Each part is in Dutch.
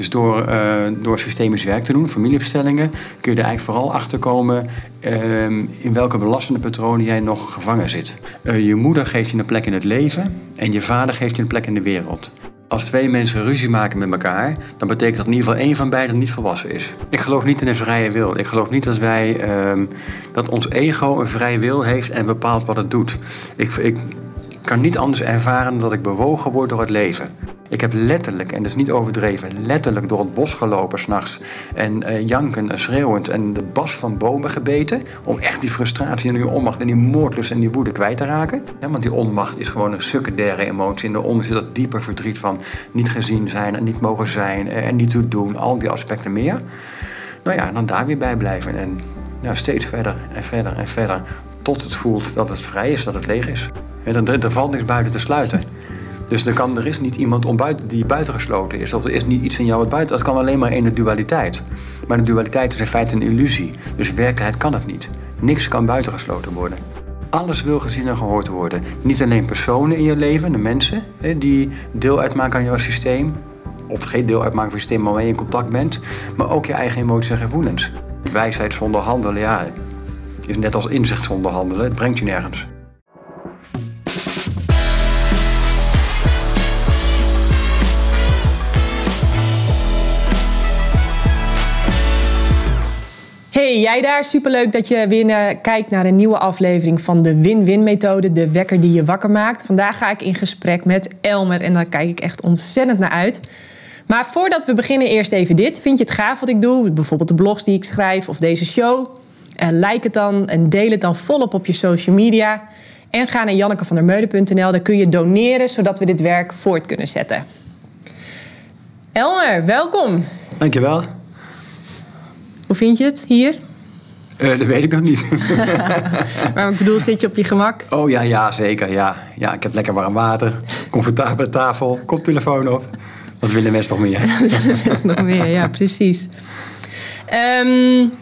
Dus door, uh, door systemisch werk te doen, familieopstellingen, kun je er eigenlijk vooral achter komen uh, in welke belastende patronen jij nog gevangen zit. Uh, je moeder geeft je een plek in het leven en je vader geeft je een plek in de wereld. Als twee mensen ruzie maken met elkaar, dan betekent dat in ieder geval één van beiden niet volwassen is. Ik geloof niet in een vrije wil. Ik geloof niet dat wij uh, dat ons ego een vrije wil heeft en bepaalt wat het doet. Ik, ik kan niet anders ervaren dat ik bewogen word door het leven. Ik heb letterlijk, en dat is niet overdreven, letterlijk door het bos gelopen s'nachts. En uh, janken en schreeuwend en de bas van bomen gebeten. Om echt die frustratie en die onmacht en die moordlust en die woede kwijt te raken. Want die onmacht is gewoon een secundaire emotie. En daaronder zit dat diepe verdriet van niet gezien zijn en niet mogen zijn en niet te doen. Al die aspecten meer. Nou ja, dan daar weer bij blijven. En steeds verder en verder en verder. Tot het voelt dat het vrij is, dat het leeg is. En er, er valt niks buiten te sluiten. Dus er, kan, er is niet iemand om buiten, die buitengesloten is. Of er is niet iets in jou wat buiten... Dat kan alleen maar in de dualiteit. Maar de dualiteit is in feite een illusie. Dus werkelijkheid kan het niet. Niks kan buitengesloten worden. Alles wil gezien en gehoord worden. Niet alleen personen in je leven, de mensen... die deel uitmaken aan jouw systeem... of geen deel uitmaken van je systeem, waarmee je in contact bent... maar ook je eigen emoties en gevoelens. Wijsheid zonder handelen, ja... is net als inzicht zonder handelen. Het brengt je nergens. Hey, jij daar? Superleuk dat je weer kijkt naar een nieuwe aflevering van de Win-Win methode, de wekker die je wakker maakt. Vandaag ga ik in gesprek met Elmer en daar kijk ik echt ontzettend naar uit. Maar voordat we beginnen, eerst even dit. Vind je het gaaf wat ik doe? Bijvoorbeeld de blogs die ik schrijf of deze show? Uh, like het dan en deel het dan volop op je social media. En ga naar jannekevandermeulen.nl, daar kun je doneren zodat we dit werk voort kunnen zetten. Elmer, welkom. Dankjewel. Hoe vind je het hier? Uh, dat weet ik nog niet. maar ik bedoel, zit je op je gemak? Oh ja, ja zeker. Ja. ja, ik heb lekker warm water, comfortabele tafel, koptelefoon op. Wat willen mensen nog meer? Dat nog meer, ja, precies. Um,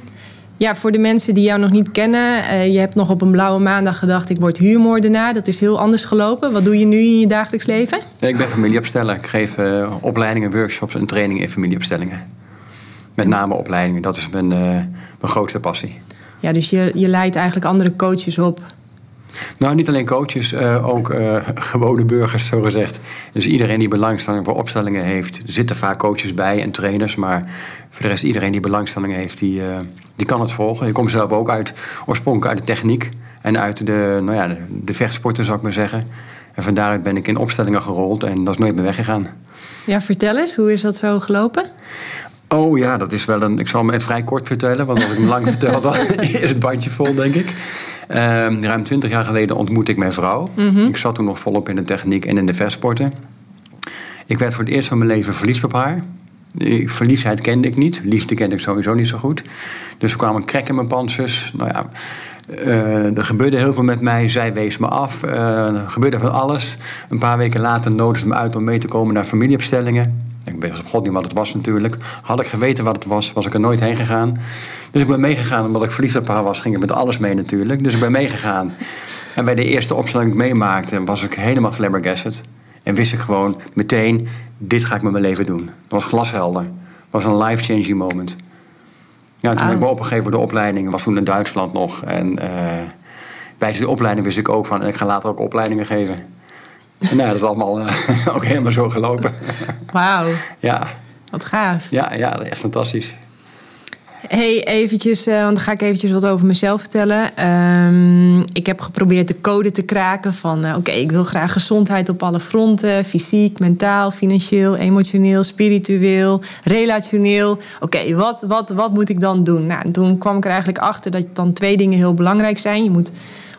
ja, voor de mensen die jou nog niet kennen, uh, je hebt nog op een blauwe maandag gedacht: ik word huurmoordenaar. Dat is heel anders gelopen. Wat doe je nu in je dagelijks leven? Ja, ik ben familieopsteller. Ik geef uh, opleidingen, workshops en trainingen in familieopstellingen. Met name opleidingen, dat is mijn, uh, mijn grootste passie. Ja, dus je, je leidt eigenlijk andere coaches op. Nou, niet alleen coaches, uh, ook uh, gewone burgers, zo gezegd. Dus iedereen die belangstelling voor opstellingen heeft, er zitten vaak coaches bij en trainers, maar voor de rest iedereen die belangstelling heeft, die, uh, die kan het volgen. Ik kom zelf ook uit, oorspronkelijk uit de techniek en uit de, nou ja, de, de vechtsporten, zou ik maar zeggen. En van daaruit ben ik in opstellingen gerold en dat is nooit meer weggegaan. Ja, vertel eens, hoe is dat zo gelopen? Oh ja, dat is wel een. Ik zal hem vrij kort vertellen, want als ik hem lang vertel, dan is het bandje vol, denk ik. Um, ruim twintig jaar geleden ontmoette ik mijn vrouw. Mm -hmm. Ik zat toen nog volop in de techniek en in de versporten. Ik werd voor het eerst van mijn leven verliefd op haar. Verliefdheid kende ik niet. Liefde kende ik sowieso niet zo goed. Dus er kwamen krek in mijn panzers. Nou ja, uh, er gebeurde heel veel met mij. Zij wees me af. Uh, er gebeurde van alles. Een paar weken later nodigde ze me uit om mee te komen naar familieopstellingen. Ik op god niet wat het was natuurlijk. Had ik geweten wat het was, was ik er nooit heen gegaan. Dus ik ben meegegaan omdat ik verliefd op haar was. Ging ik met alles mee natuurlijk. Dus ik ben meegegaan. En bij de eerste opstelling die ik meemaakte, was ik helemaal flabbergasted. En wist ik gewoon meteen, dit ga ik met mijn leven doen. Dat was glashelder. Het was een life-changing moment. Ja, toen oh. ik me opgegeven voor de opleiding. was toen in Duitsland nog. En uh, bij die opleiding wist ik ook van... ik ga later ook opleidingen geven. Nou, dat is allemaal uh, ook helemaal zo gelopen. Wauw. Ja. Wat gaaf. Ja, ja, echt fantastisch. Hey, eventjes, uh, want dan ga ik eventjes wat over mezelf vertellen. Um, ik heb geprobeerd de code te kraken van... Uh, oké, okay, ik wil graag gezondheid op alle fronten. Fysiek, mentaal, financieel, emotioneel, spiritueel, relationeel. Oké, okay, wat, wat, wat moet ik dan doen? Nou, toen kwam ik er eigenlijk achter dat dan twee dingen heel belangrijk zijn. Je moet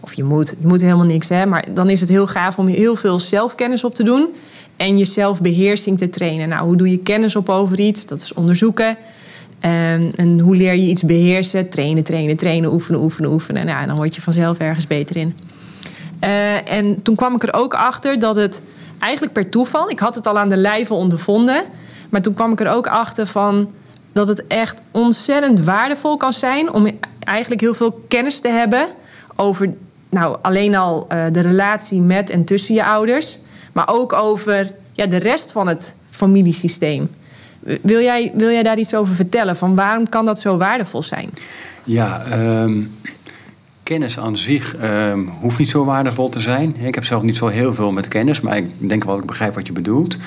of je moet, je moet helemaal niks, hè, maar dan is het heel gaaf om heel veel zelfkennis op te doen en je zelfbeheersing te trainen. Nou, hoe doe je kennis op over iets? Dat is onderzoeken. En, en hoe leer je iets beheersen? Trainen, trainen, trainen, oefenen, oefenen, oefenen. Nou, dan word je vanzelf ergens beter in. Uh, en toen kwam ik er ook achter dat het eigenlijk per toeval, ik had het al aan de lijve ondervonden, maar toen kwam ik er ook achter van dat het echt ontzettend waardevol kan zijn om eigenlijk heel veel kennis te hebben over nou, alleen al uh, de relatie met en tussen je ouders, maar ook over ja, de rest van het familiesysteem. Wil jij, wil jij daar iets over vertellen? Van waarom kan dat zo waardevol zijn? Ja, ehm, kennis aan zich ehm, hoeft niet zo waardevol te zijn. Ik heb zelf niet zo heel veel met kennis, maar ik denk wel dat ik begrijp wat je bedoelt.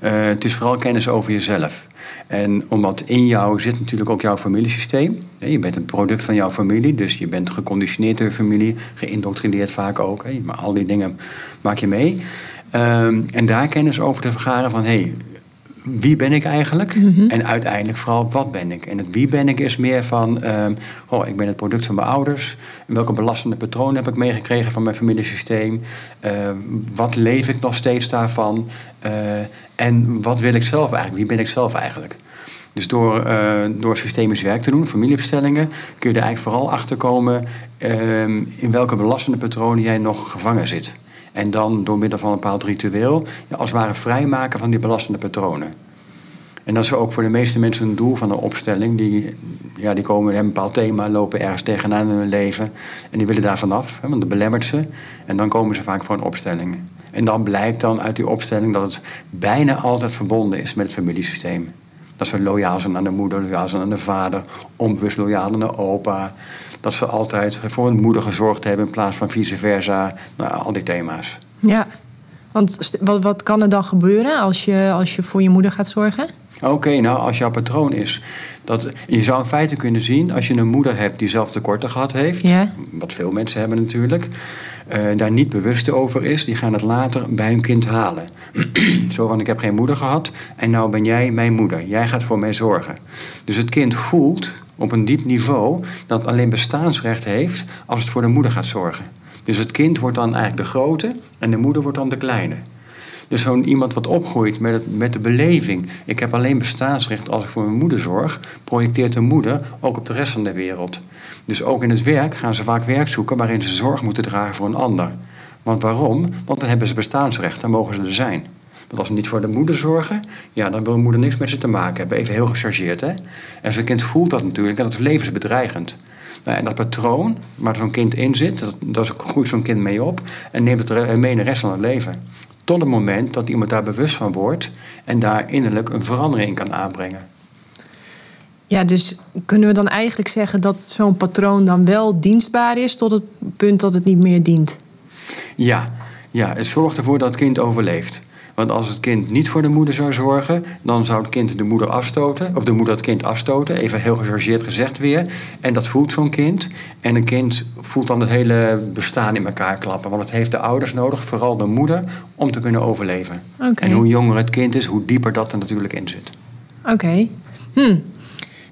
Uh, het is vooral kennis over jezelf. En omdat in jou zit natuurlijk ook jouw familiesysteem. Je bent een product van jouw familie, dus je bent geconditioneerd door je familie, geïndoctrineerd vaak ook. Maar al die dingen maak je mee. Um, en daar kennis over te vergaren van hey, wie ben ik eigenlijk? Mhm. En uiteindelijk vooral wat ben ik? En het wie ben ik is meer van, um, oh, ik ben het product van mijn ouders. welke belastende patronen heb ik meegekregen van mijn familiesysteem? Uh, wat leef ik nog steeds daarvan? Uh, en wat wil ik zelf eigenlijk? Wie ben ik zelf eigenlijk? Dus door, uh, door systemisch werk te doen, familieopstellingen, kun je er eigenlijk vooral achter komen ehm, in welke belastende patronen jij nog gevangen zit. En dan door middel van een bepaald ritueel, ja, als het ware vrijmaken van die belastende patronen. En dat is ook voor de meeste mensen een doel van een opstelling. Die, ja, die komen, hebben een bepaald thema, lopen ergens tegenaan in hun leven. En die willen daar vanaf, hè, want dat belemmert ze. En dan komen ze vaak voor een opstelling. En dan blijkt dan uit die opstelling dat het bijna altijd verbonden is met het familiesysteem. Dat ze loyaal zijn aan de moeder, loyaal zijn aan de vader, onbewust loyaal aan de opa. Dat ze altijd voor hun moeder gezorgd hebben in plaats van vice versa. Nou, al die thema's. Ja, want wat, wat kan er dan gebeuren als je, als je voor je moeder gaat zorgen? Oké, nou als jouw patroon is dat je zou in feite kunnen zien als je een moeder hebt die zelf tekorten gehad heeft, wat veel mensen hebben natuurlijk, uh, daar niet bewust over is, die gaan het later bij hun kind halen. Zo van ik heb geen moeder gehad en nou ben jij mijn moeder. Jij gaat voor mij zorgen. Dus het kind voelt op een diep niveau dat alleen bestaansrecht heeft als het voor de moeder gaat zorgen. Dus het kind wordt dan eigenlijk de grote en de moeder wordt dan de kleine. Dus zo'n iemand wat opgroeit met, het, met de beleving... ik heb alleen bestaansrecht als ik voor mijn moeder zorg... projecteert de moeder ook op de rest van de wereld. Dus ook in het werk gaan ze vaak werk zoeken... waarin ze zorg moeten dragen voor een ander. Want waarom? Want dan hebben ze bestaansrecht, dan mogen ze er zijn. Want als ze niet voor de moeder zorgen, ja, dan wil de moeder niks met ze te maken hebben. Even heel gechargeerd, hè? En zo'n kind voelt dat natuurlijk en dat is levensbedreigend. Nou, en dat patroon waar zo'n kind in zit, dat, dat groeit zo'n kind mee op en neemt het mee de rest van het leven. Tot het moment dat iemand daar bewust van wordt en daar innerlijk een verandering in kan aanbrengen. Ja, dus kunnen we dan eigenlijk zeggen dat zo'n patroon dan wel dienstbaar is tot het punt dat het niet meer dient? Ja, ja het zorgt ervoor dat het kind overleeft. Want als het kind niet voor de moeder zou zorgen, dan zou het kind de moeder afstoten, of de moeder het kind afstoten, even heel gechargeerd gezegd weer. En dat voelt zo'n kind. En een kind voelt dan het hele bestaan in elkaar klappen. Want het heeft de ouders nodig, vooral de moeder, om te kunnen overleven. En hoe jonger het kind is, hoe dieper dat er natuurlijk in zit. Oké. Hm.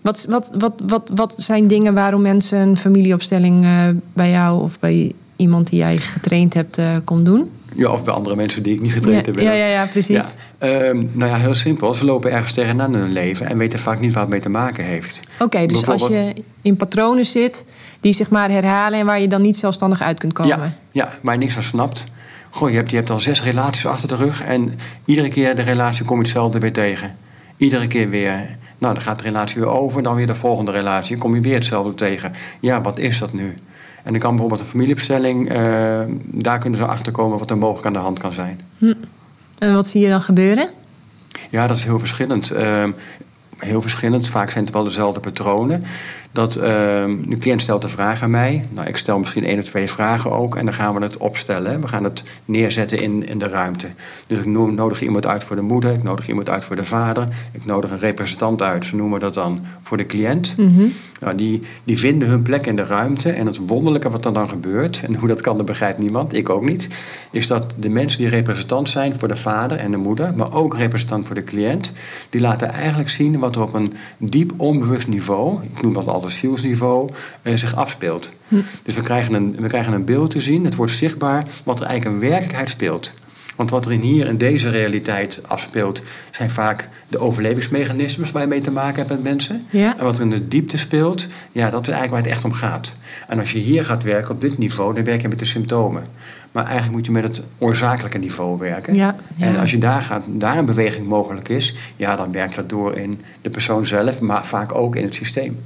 Wat, wat, wat, wat, wat zijn dingen waarom mensen een familieopstelling uh, bij jou of bij iemand die jij getraind hebt uh, kon doen? Ja, of bij andere mensen die ik niet getraind heb. Ja, ja, ja, precies. Ja. Ehm, nou ja, heel simpel. Ze lopen ergens tegenaan in hun leven en weten vaak niet waar het mee te maken heeft. Oké, dus als je in patronen zit die zich maar herhalen en waar je dan niet zelfstandig uit kunt komen. Ja, ja waar je niks van snapt. Goh, je hebt, je hebt al zes relaties achter de rug en iedere keer de relatie kom je hetzelfde weer tegen. Iedere keer weer. Nou, dan gaat de relatie weer over, dan weer de volgende relatie. kom je weer hetzelfde tegen. Ja, wat is dat nu? En dan kan bijvoorbeeld een familieopstelling, uh, daar kunnen ze achter komen wat er mogelijk aan de hand kan zijn. Hm. En wat zie je dan gebeuren? Ja, dat is heel verschillend. Uh, heel verschillend. Vaak zijn het wel dezelfde patronen. Dat uh, de cliënt stelt een vraag aan mij. Nou, ik stel misschien één of twee vragen ook. En dan gaan we het opstellen. We gaan het neerzetten in, in de ruimte. Dus ik nodig iemand uit voor de moeder. Ik nodig iemand uit voor de vader. Ik nodig een representant uit. Ze noemen dat dan voor de cliënt. Mhm. nou, die, die vinden hun plek in de ruimte. En het wonderlijke wat er dan gebeurt... en hoe dat kan, dat begrijpt niemand. Ik ook niet. Is dat de mensen die representant zijn voor de vader en de moeder... maar ook representant voor de cliënt... die laten eigenlijk zien wat er op een diep onbewust niveau... ik noem dat altijd zielsniveau uh, zich afspeelt. Hm. Dus we krijgen, een, we krijgen een beeld te zien, het wordt zichtbaar wat er eigenlijk in werkelijkheid speelt. Want wat er in hier in deze realiteit afspeelt, zijn vaak de overlevingsmechanismes waar je mee te maken hebt met mensen. En wat er in de diepte speelt, ja, dat is eigenlijk waar het echt om gaat. En als je hier gaat werken op dit niveau, dan werk je met de symptomen. Maar eigenlijk moet je met het oorzakelijke niveau werken. Ja, En als je daar, gaat, daar een beweging mogelijk is, ja, dan werkt dat door in de persoon zelf, maar vaak ook in het systeem.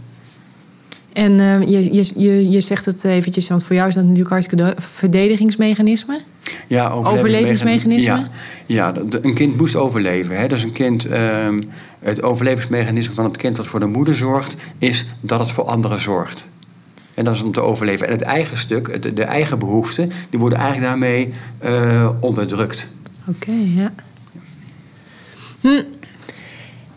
En uh, je, je, je zegt het eventjes, want voor jou is dat natuurlijk hartstikke de verdedigingsmechanisme. Ja, overlevingsmechanisme. Ja, ja een kind moest overleven. Hè. Dus een kind, ehm, het overlevingsmechanisme van het kind dat voor de moeder zorgt, is dat het voor anderen zorgt. En dat is om te overleven. En het eigen stuk, de, de eigen behoeften, die worden eigenlijk daarmee uh, onderdrukt. Oké, ja. Hm.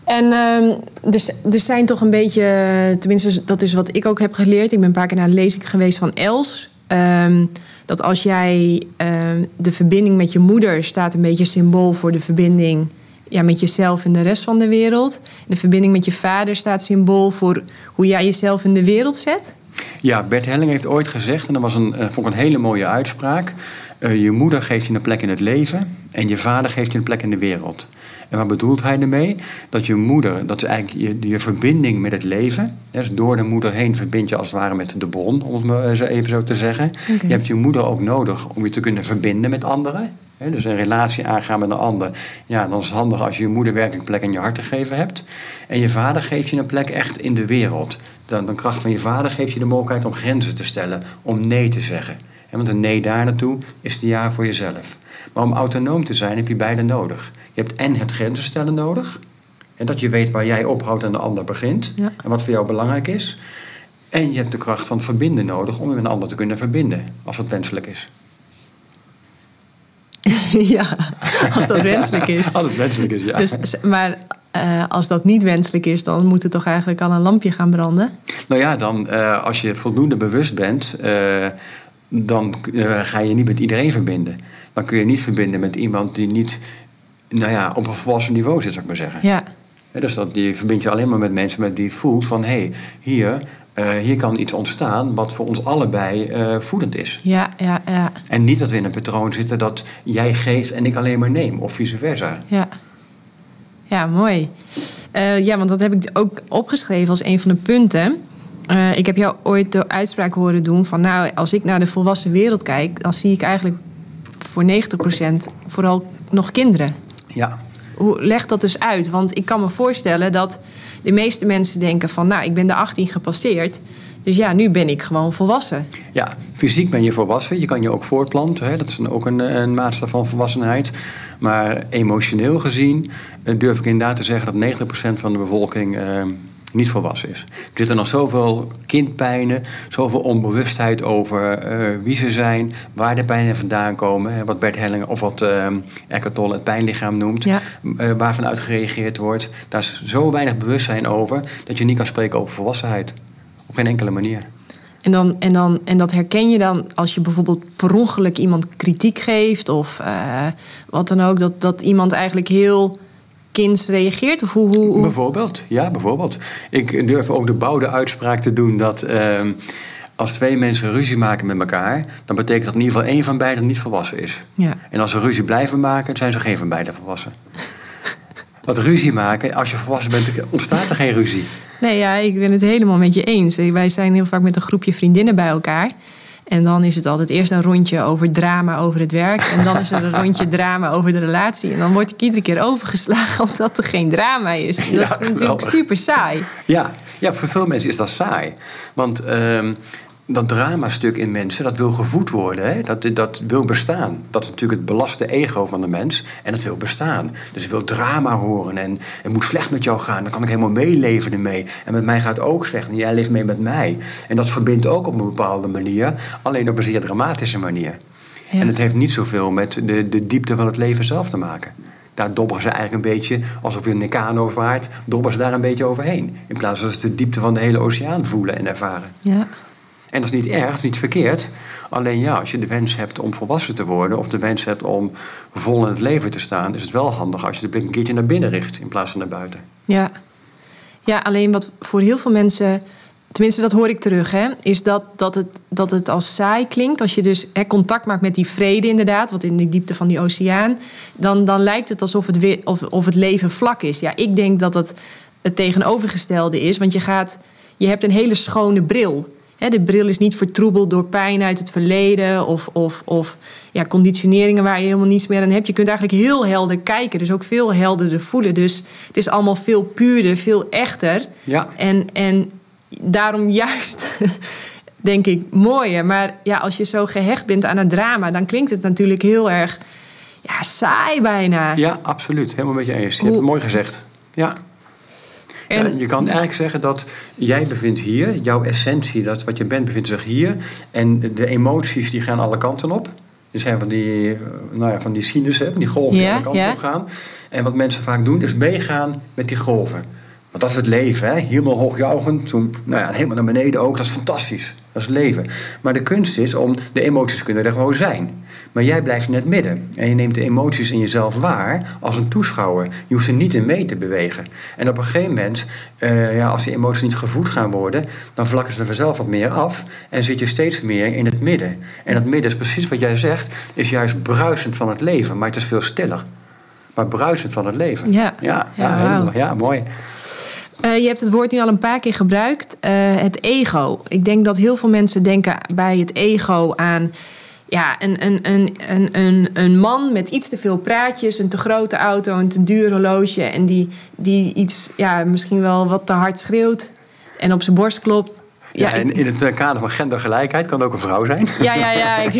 En uh, dus, er zijn toch een beetje, tenminste dat is wat ik ook heb geleerd. Ik ben een paar keer naar een lezing geweest van Els. Um, dat als jij ehm, de verbinding met je moeder staat een beetje symbool voor de verbinding ja, met jezelf en de rest van de wereld. de verbinding met je vader staat symbool voor hoe jij jezelf in de wereld zet. Ja, Bert Helling heeft ooit gezegd, en dat was een, uh, vond ik een hele mooie uitspraak. Uh, je moeder geeft je een plek in het leven en je vader geeft je een plek in de wereld. En wat bedoelt hij ermee? Dat je moeder, dat is eigenlijk je, je verbinding met het leven. Dus door de moeder heen verbind je als het ware met de bron, om het maar even zo te zeggen. Je hebt je moeder ook nodig om je te kunnen verbinden met anderen. Dus een relatie aangaan met een ander. Ja, dan is het handig als je je moeder werkelijk een plek in je hart te geven hebt. En je vader geeft je een plek echt in de wereld. Dan de kracht van je vader geeft je de mogelijkheid om grenzen te stellen, om nee te zeggen. Want een nee daar naartoe is de ja voor jezelf. Maar om autonoom te zijn heb je beide nodig. Je hebt en het grenzen stellen nodig. En dat je weet waar jij ophoudt en de ander begint. En wat voor jou belangrijk is. En je hebt de kracht van het verbinden nodig om je met een ander te kunnen verbinden. Als dat wenselijk is. ja, als dat wenselijk is. als het wenselijk is, ja. Dus, maar uh, als dat niet wenselijk is, dan moet er toch eigenlijk al een lampje gaan branden? Nou ja, dan uh, als je voldoende bewust bent, uh, dan ga je niet met iedereen verbinden. Dan kun je niet verbinden met iemand die niet nou ja, op een volwassen niveau zit, zou ik maar zeggen. Ja. dus dat, die verbind je alleen maar met mensen met die voelt van hé, hey, hier, uh, hier kan iets ontstaan wat voor ons allebei uh, voedend is. Ja, ja, ja. En niet dat we in een patroon zitten dat jij geeft en ik alleen maar neem, of vice versa. Ja, ja mooi. Ja, want dat heb ik ook opgeschreven als een van de punten. Ik heb jou ooit de uitspraak horen doen van nou, als ik naar de volwassen wereld kijk, dan zie ik eigenlijk voor 90% vooral nog kinderen. Ja. Hoe, leg dat dus uit. Want ik kan me voorstellen dat de meeste mensen denken van... nou, ik ben de 18 gepasseerd... Dus ja, nu ben ik gewoon volwassen. Ja, fysiek ben je volwassen. Je kan je ook voortplanten. Hè? Dat is ook een, een maatstaf van volwassenheid. Maar emotioneel gezien eh, durf ik inderdaad te zeggen dat 90% van de bevolking uh, niet volwassen is. Er zitten nog zoveel kindpijnen, zoveel onbewustheid over uh, wie ze zijn, waar de pijnen vandaan komen. Wat Bert Hellinger of wat uh, Eckhart Tolle het pijnlichaam noemt, ja. uh, waarvan uit gereageerd wordt. Daar is zo weinig bewustzijn over dat je niet kan spreken over volwassenheid. Op geen enkele manier. En, dan, en, dan, en dat herken je dan als je bijvoorbeeld per ongeluk iemand kritiek geeft of wat dan ook, dat, dat iemand eigenlijk heel kind reageert? Of hoe, hoe, Bijvoorbeeld, ja, bijvoorbeeld. Ik durf ook de bouwde uitspraak te doen dat ehm, als twee mensen ruzie maken met elkaar, dan betekent dat in ieder geval één van beiden niet volwassen is. Ja. En als ze ruzie blijven maken, zijn ze geen van beiden volwassen. Wat ruzie maken, als je volwassen bent, ontstaat er geen ruzie. Nee, ja, ik ben het helemaal met je eens. Wij zijn heel vaak met een groepje vriendinnen bij elkaar. En dan is het altijd eerst een rondje over drama over het werk. En dan is er een rondje drama over de relatie. En dan word ik iedere keer overgeslagen omdat er geen drama is. Dat ja, is natuurlijk super saai. Ja. ja, voor veel mensen is dat saai. Want uh, dat dramastuk in mensen, dat wil gevoed worden. Hè? Dat, dat wil bestaan. Dat is natuurlijk het belaste ego van de mens. En dat wil bestaan. Dus ik wil drama horen. En het moet slecht met jou gaan. Dan kan ik helemaal meeleven ermee. En met mij gaat het ook slecht. En jij leeft mee met mij. En dat verbindt ook op een bepaalde manier. Alleen op een zeer dramatische manier. En het heeft niet zoveel met de, de diepte van het leven zelf te maken. Daar dobberen ze eigenlijk een beetje, alsof je een Nikano vaart, dobberen ze daar een beetje overheen. In plaats van dat ze de diepte van de hele oceaan voelen en ervaren. Ja. En dat is niet erg, dat niet verkeerd. Alleen ja, als je de wens hebt om volwassen te worden... of de wens hebt om vol in het leven te staan... is het wel handig als je de blik een keertje naar binnen richt... in plaats van naar buiten. Ja, ja alleen wat voor heel veel mensen... tenminste dat hoor ik terug... Hè, is dat, dat, het, dat het als saai klinkt. Als je dus hè, contact maakt met die vrede inderdaad... wat in de diepte van die oceaan... dan, dan lijkt het alsof het, of, of het leven vlak is. Ja, ik denk dat het het tegenovergestelde is. Want je, gaat, je hebt een hele schone bril de bril is niet vertroebeld door pijn uit het verleden of, of, of ja, conditioneringen waar je helemaal niets meer aan hebt. Je kunt eigenlijk heel helder kijken, dus ook veel helderder voelen. Dus het is allemaal veel puurder, veel echter. Ja. En, en daarom juist denk ik, mooier. Maar ja, als je zo gehecht bent aan het drama, dan klinkt het natuurlijk heel erg ja, saai bijna. Ja, absoluut. Helemaal met je eens. Je hebt het mooi gezegd. Ja. En, ja, je kan eigenlijk zeggen dat jij bevindt hier, jouw essentie, dat wat je bent, bevindt zich hier. En de emoties die gaan alle kanten op. Er zijn van die, eh, nou ja, van die sinussen, van die golven die alle kanten op gaan. En wat mensen vaak doen, is meegaan met die golven. Want dat is het leven, hè? helemaal hoogjuichend, toen nou ja, helemaal naar beneden ook. Dat is fantastisch. Dat is leven. Maar de kunst is om de emoties kunnen er gewoon zijn. Maar jij blijft in het midden. En je neemt de emoties in jezelf waar als een toeschouwer. Je hoeft er niet in mee te bewegen. En op een gegeven moment, uh, ja, als die emoties niet gevoed gaan worden, dan vlakken ze er vanzelf wat meer af. En zit je steeds meer in het midden. En het midden is precies wat jij zegt, is juist bruisend van het leven. Maar het is veel stiller. Maar bruisend van het leven. Ja, ja, ja, ja, ja mooi. Uh, je hebt het woord nu al een paar keer gebruikt, uh, het ego. Ik denk dat heel veel mensen denken bij het ego aan ja, een, een, een, een, een, een man met iets te veel praatjes, een te grote auto, een te duur horloge en die, die iets, ja, misschien wel wat te hard schreeuwt en op zijn borst klopt. Ja, en in het kader van gendergelijkheid kan ook een vrouw zijn. Ja, ja, ja.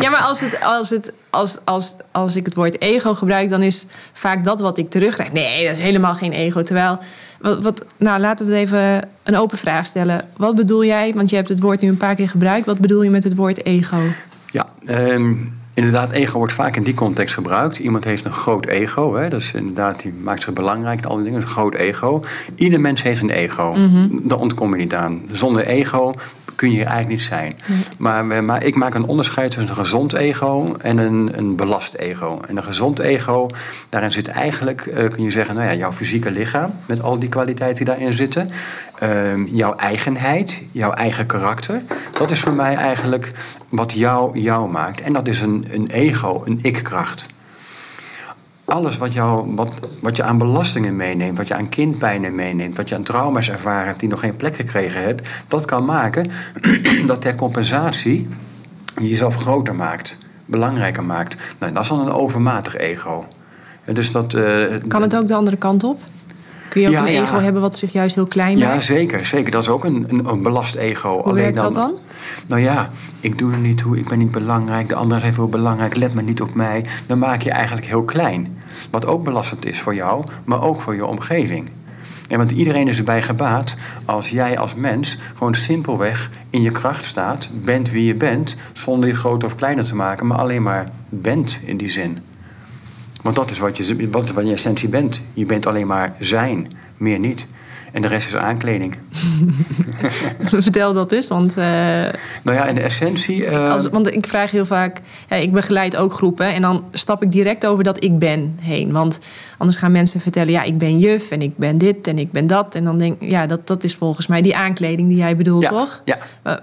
ja maar als, het, als, het, als, als, als ik het woord ego gebruik, dan is vaak dat wat ik terugkrijg. Nee, dat is helemaal geen ego. Terwijl, wat, wat, nou, laten we het even een open vraag stellen. Wat bedoel jij, want je hebt het woord nu een paar keer gebruikt. Wat bedoel je met het woord ego? Ja, um, inderdaad, ego wordt vaak in die context gebruikt. Iemand heeft een groot ego. Hè? Dat is inderdaad, die maakt zich belangrijk en al die dingen. Een groot ego. Ieder mens heeft een ego. Mm Daar ontkom je niet aan. Zonder ego kun je eigenlijk niet zijn. Maar, maar, ik maak een onderscheid tussen een gezond ego en een, een belast ego. En een gezond ego, daarin zit eigenlijk, uh, kun je zeggen, nou ja, jouw fysieke lichaam met al die kwaliteiten die daarin zitten. Uh, jouw eigenheid, jouw eigen karakter. Dat is voor mij eigenlijk wat jou jou maakt. En dat is een, een ego, een ik-kracht alles wat, jou, wat, wat je aan belastingen meeneemt, wat je aan kindpijnen meeneemt, wat je aan trauma's ervaren hebt die nog geen plek gekregen hebt, dat kan maken dat ter compensatie je jezelf groter maakt, belangrijker maakt. Nou, dat is dan een overmatig ego. Dus dat, uh, kan het ook de andere kant op? Kun je ook een ego hebben wat zich juist heel klein maakt? Ja, zeker. zeker. Dat is ook een, een, een belast ego. Hoe Alleen werkt dat dan? Nou ja, ik doe er niet toe, ik ben niet belangrijk, de anderen zijn veel belangrijk, let me niet op mij. Dan maak je eigenlijk heel klein. Wat ook belastend is voor jou, maar ook voor je omgeving. En want iedereen is erbij gebaat als jij als mens gewoon simpelweg in je kracht staat, bent wie je bent, zonder je groter of kleiner te maken, maar alleen maar bent in die zin. Want dat is wat je, wat, wat je essentie bent. Je bent alleen maar zijn, meer niet. En de rest is aankleding. Vertel dat eens, want... Uh, nou ja, in de essentie... Uh, als, want ik vraag heel vaak... Ja, ik begeleid ook groepen en dan stap ik direct over dat ik ben heen. Want anders gaan mensen vertellen... ja, ik ben juf en ik ben dit en ik ben dat. En dan denk ik, ja, dat, dat is volgens mij die aankleding die jij bedoelt, toch? Ja. Uh,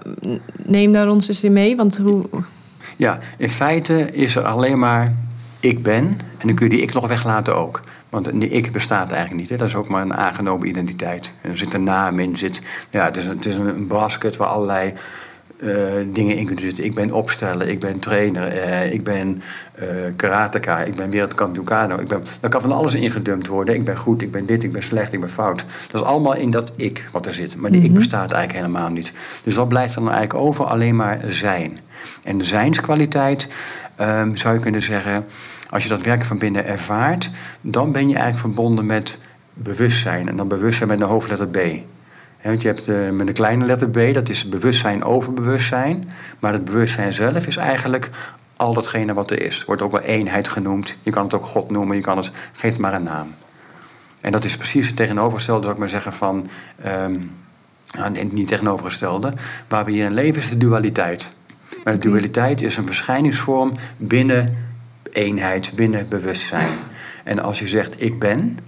neem daar ons eens in mee, want hoe... Ja, in feite is er alleen maar ik ben... en dan kun je die ik nog weglaten ook. Want die ik bestaat eigenlijk niet. Hè. Dat is ook maar een aangenomen identiteit. En er zit een naam in. Zit, ja, het is, een, het is een basket waar allerlei uh, dingen in kunnen zitten. Ik ben opstellen, ik ben trainer, uh, ik ben uh, karateka, ik ben wereldkampioen kano. Ik ben, daar kan van alles ingedumpt worden. Ik ben goed, ik ben dit, ik ben slecht, ik ben fout. Dat is allemaal in dat ik wat er zit. Maar die ik mhm. bestaat eigenlijk helemaal niet. Dus wat blijft er dan eigenlijk over? Alleen maar zijn. En de zijnskwaliteit um, zou je kunnen zeggen als je dat werk van binnen ervaart, dan ben je eigenlijk verbonden met bewustzijn. En dan bewustzijn met de hoofdletter B. want je hebt uh, met een kleine letter B, dat is bewustzijn over bewustzijn. Maar het bewustzijn zelf is eigenlijk al datgene wat er is. Wordt ook wel eenheid genoemd. Je kan het ook God noemen, je kan het, geef maar een naam. En dat is precies het tegenovergestelde, zou ik maar zeggen, van. Um, nou, niet tegenovergestelde. Waar we hier in leven is de dualiteit. Maar de dualiteit is een verschijningsvorm binnen eenheid binnen bewustzijn. En als je zegt ik ben,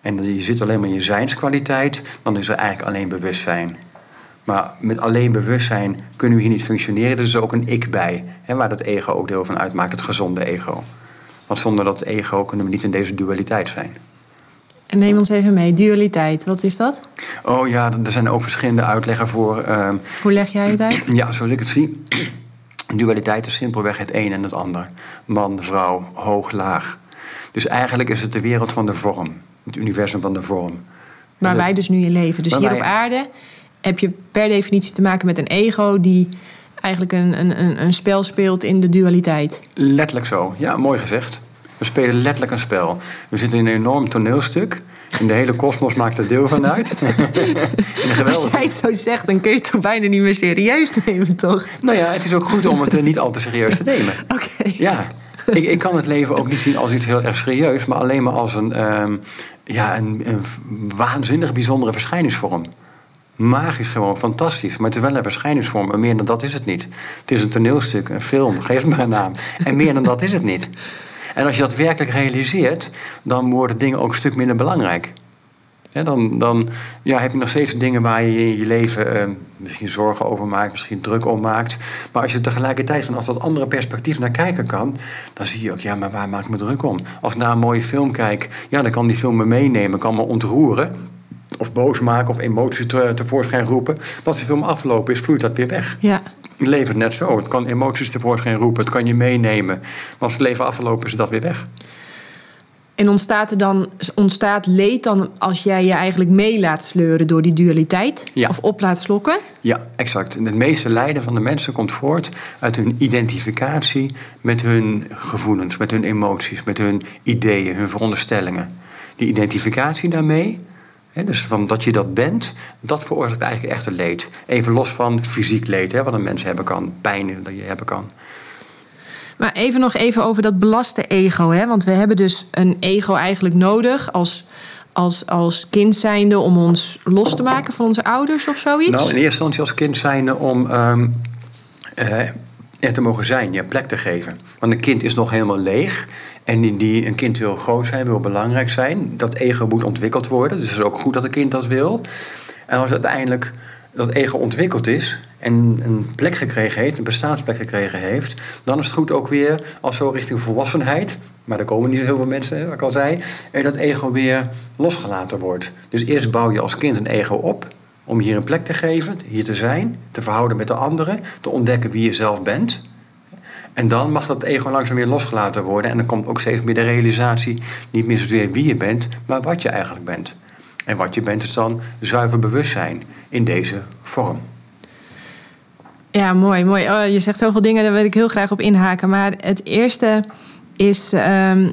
en je zit alleen maar in je zijnskwaliteit, dan is er eigenlijk alleen bewustzijn. Maar met alleen bewustzijn kunnen we hier niet functioneren. Er is ook een ik bij, hè, waar dat ego ook deel van uitmaakt, het gezonde ego. Want zonder dat ego kunnen we niet in deze dualiteit zijn. En neem ons even mee, dualiteit, wat is dat? Oh ja, er zijn ook verschillende uitleggen voor. Uh, Hoe leg jij het uit? Ja, zoals ik het zie. Dualiteit is simpelweg het een en het ander. Man, vrouw, hoog, laag. Dus eigenlijk is het de wereld van de vorm. Het universum van de vorm. Waar wij dus nu in leven. Dus hier op aarde heb je per definitie te maken met een ego die eigenlijk een, een, een spel speelt in de dualiteit. Letterlijk zo, ja, mooi gezegd. We spelen letterlijk een spel. We zitten in een enorm toneelstuk. En de hele kosmos maakt er deel van uit. Als jij het zo zegt, dan kun je het toch bijna niet meer serieus nemen, toch? Nou ja, het is ook goed om het niet al te serieus te nemen. Oké. Ja, ik, ik kan het leven ook niet zien als iets heel erg serieus, maar alleen maar als een, um, ja, een, een waanzinnig bijzondere verschijningsvorm. Magisch gewoon, fantastisch. Maar het is wel een verschijningsvorm. En meer dan dat is het niet. Het is een toneelstuk, een film, geef maar een naam. En meer dan dat is het niet. En als je dat werkelijk realiseert, dan worden dingen ook een stuk minder belangrijk. dan dan ja, heb je nog steeds dingen waar je in je leven eh, misschien zorgen over maakt, misschien druk om maakt. Maar als je tegelijkertijd vanaf dat andere perspectief naar kijken kan, dan zie je ook, ja, maar waar maak ik me druk om? Als ik naar een mooie film kijk, ja, dan kan die film me meenemen, kan me ontroeren. Of boos maken of emoties te, tevoorschijn roepen. Maar als die film afgelopen is, vloeit dat weer weg. Ja. Je levert net zo. Het kan emoties tevoorschijn roepen, het kan je meenemen. Maar als het leven afgelopen is, is dat weer weg. En ontstaat er dan ontstaat leed dan als jij je eigenlijk mee laat sleuren door die dualiteit? Ja. Of op laat slokken? Ja, exact. En het meeste lijden van de mensen komt voort uit hun identificatie met hun gevoelens, met hun emoties, met hun ideeën, hun veronderstellingen. Die identificatie daarmee, dus van dat je dat bent, dat veroorzaakt eigenlijk echt het leed. Even los van fysiek leed, hè, wat een mens hebben kan, pijn dat je hebben kan. Maar even nog even over dat belaste ego. Hè? Want we hebben dus een ego eigenlijk nodig als, als, als kind zijnde om ons los te maken van onze ouders of zoiets? Nou, in eerste instantie als kind zijnde om um, er te mogen zijn, je plek te geven. Want een kind is nog helemaal leeg. En die, een kind wil groot zijn, wil belangrijk zijn. Dat ego moet ontwikkeld worden. Dus het is ook goed dat een kind dat wil. En als uiteindelijk dat ego ontwikkeld is en een plek gekregen heeft, een bestaansplek gekregen heeft, dan is het goed ook weer als zo richting volwassenheid, maar er komen niet heel veel mensen, wat ik al zei, en dat ego weer losgelaten wordt. Dus eerst bouw je als kind een ego op om hier een plek te geven, hier te zijn, te verhouden met de anderen, te ontdekken wie je zelf bent. En dan mag dat ego langzaam weer losgelaten worden. En dan komt ook steeds meer de realisatie, niet meer zozeer wie je bent, maar wat je eigenlijk bent. En wat je bent is dan zuiver bewustzijn in deze vorm. Ja, mooi, mooi. Oh, je zegt zoveel dingen, daar wil ik heel graag op inhaken. Maar het eerste is um,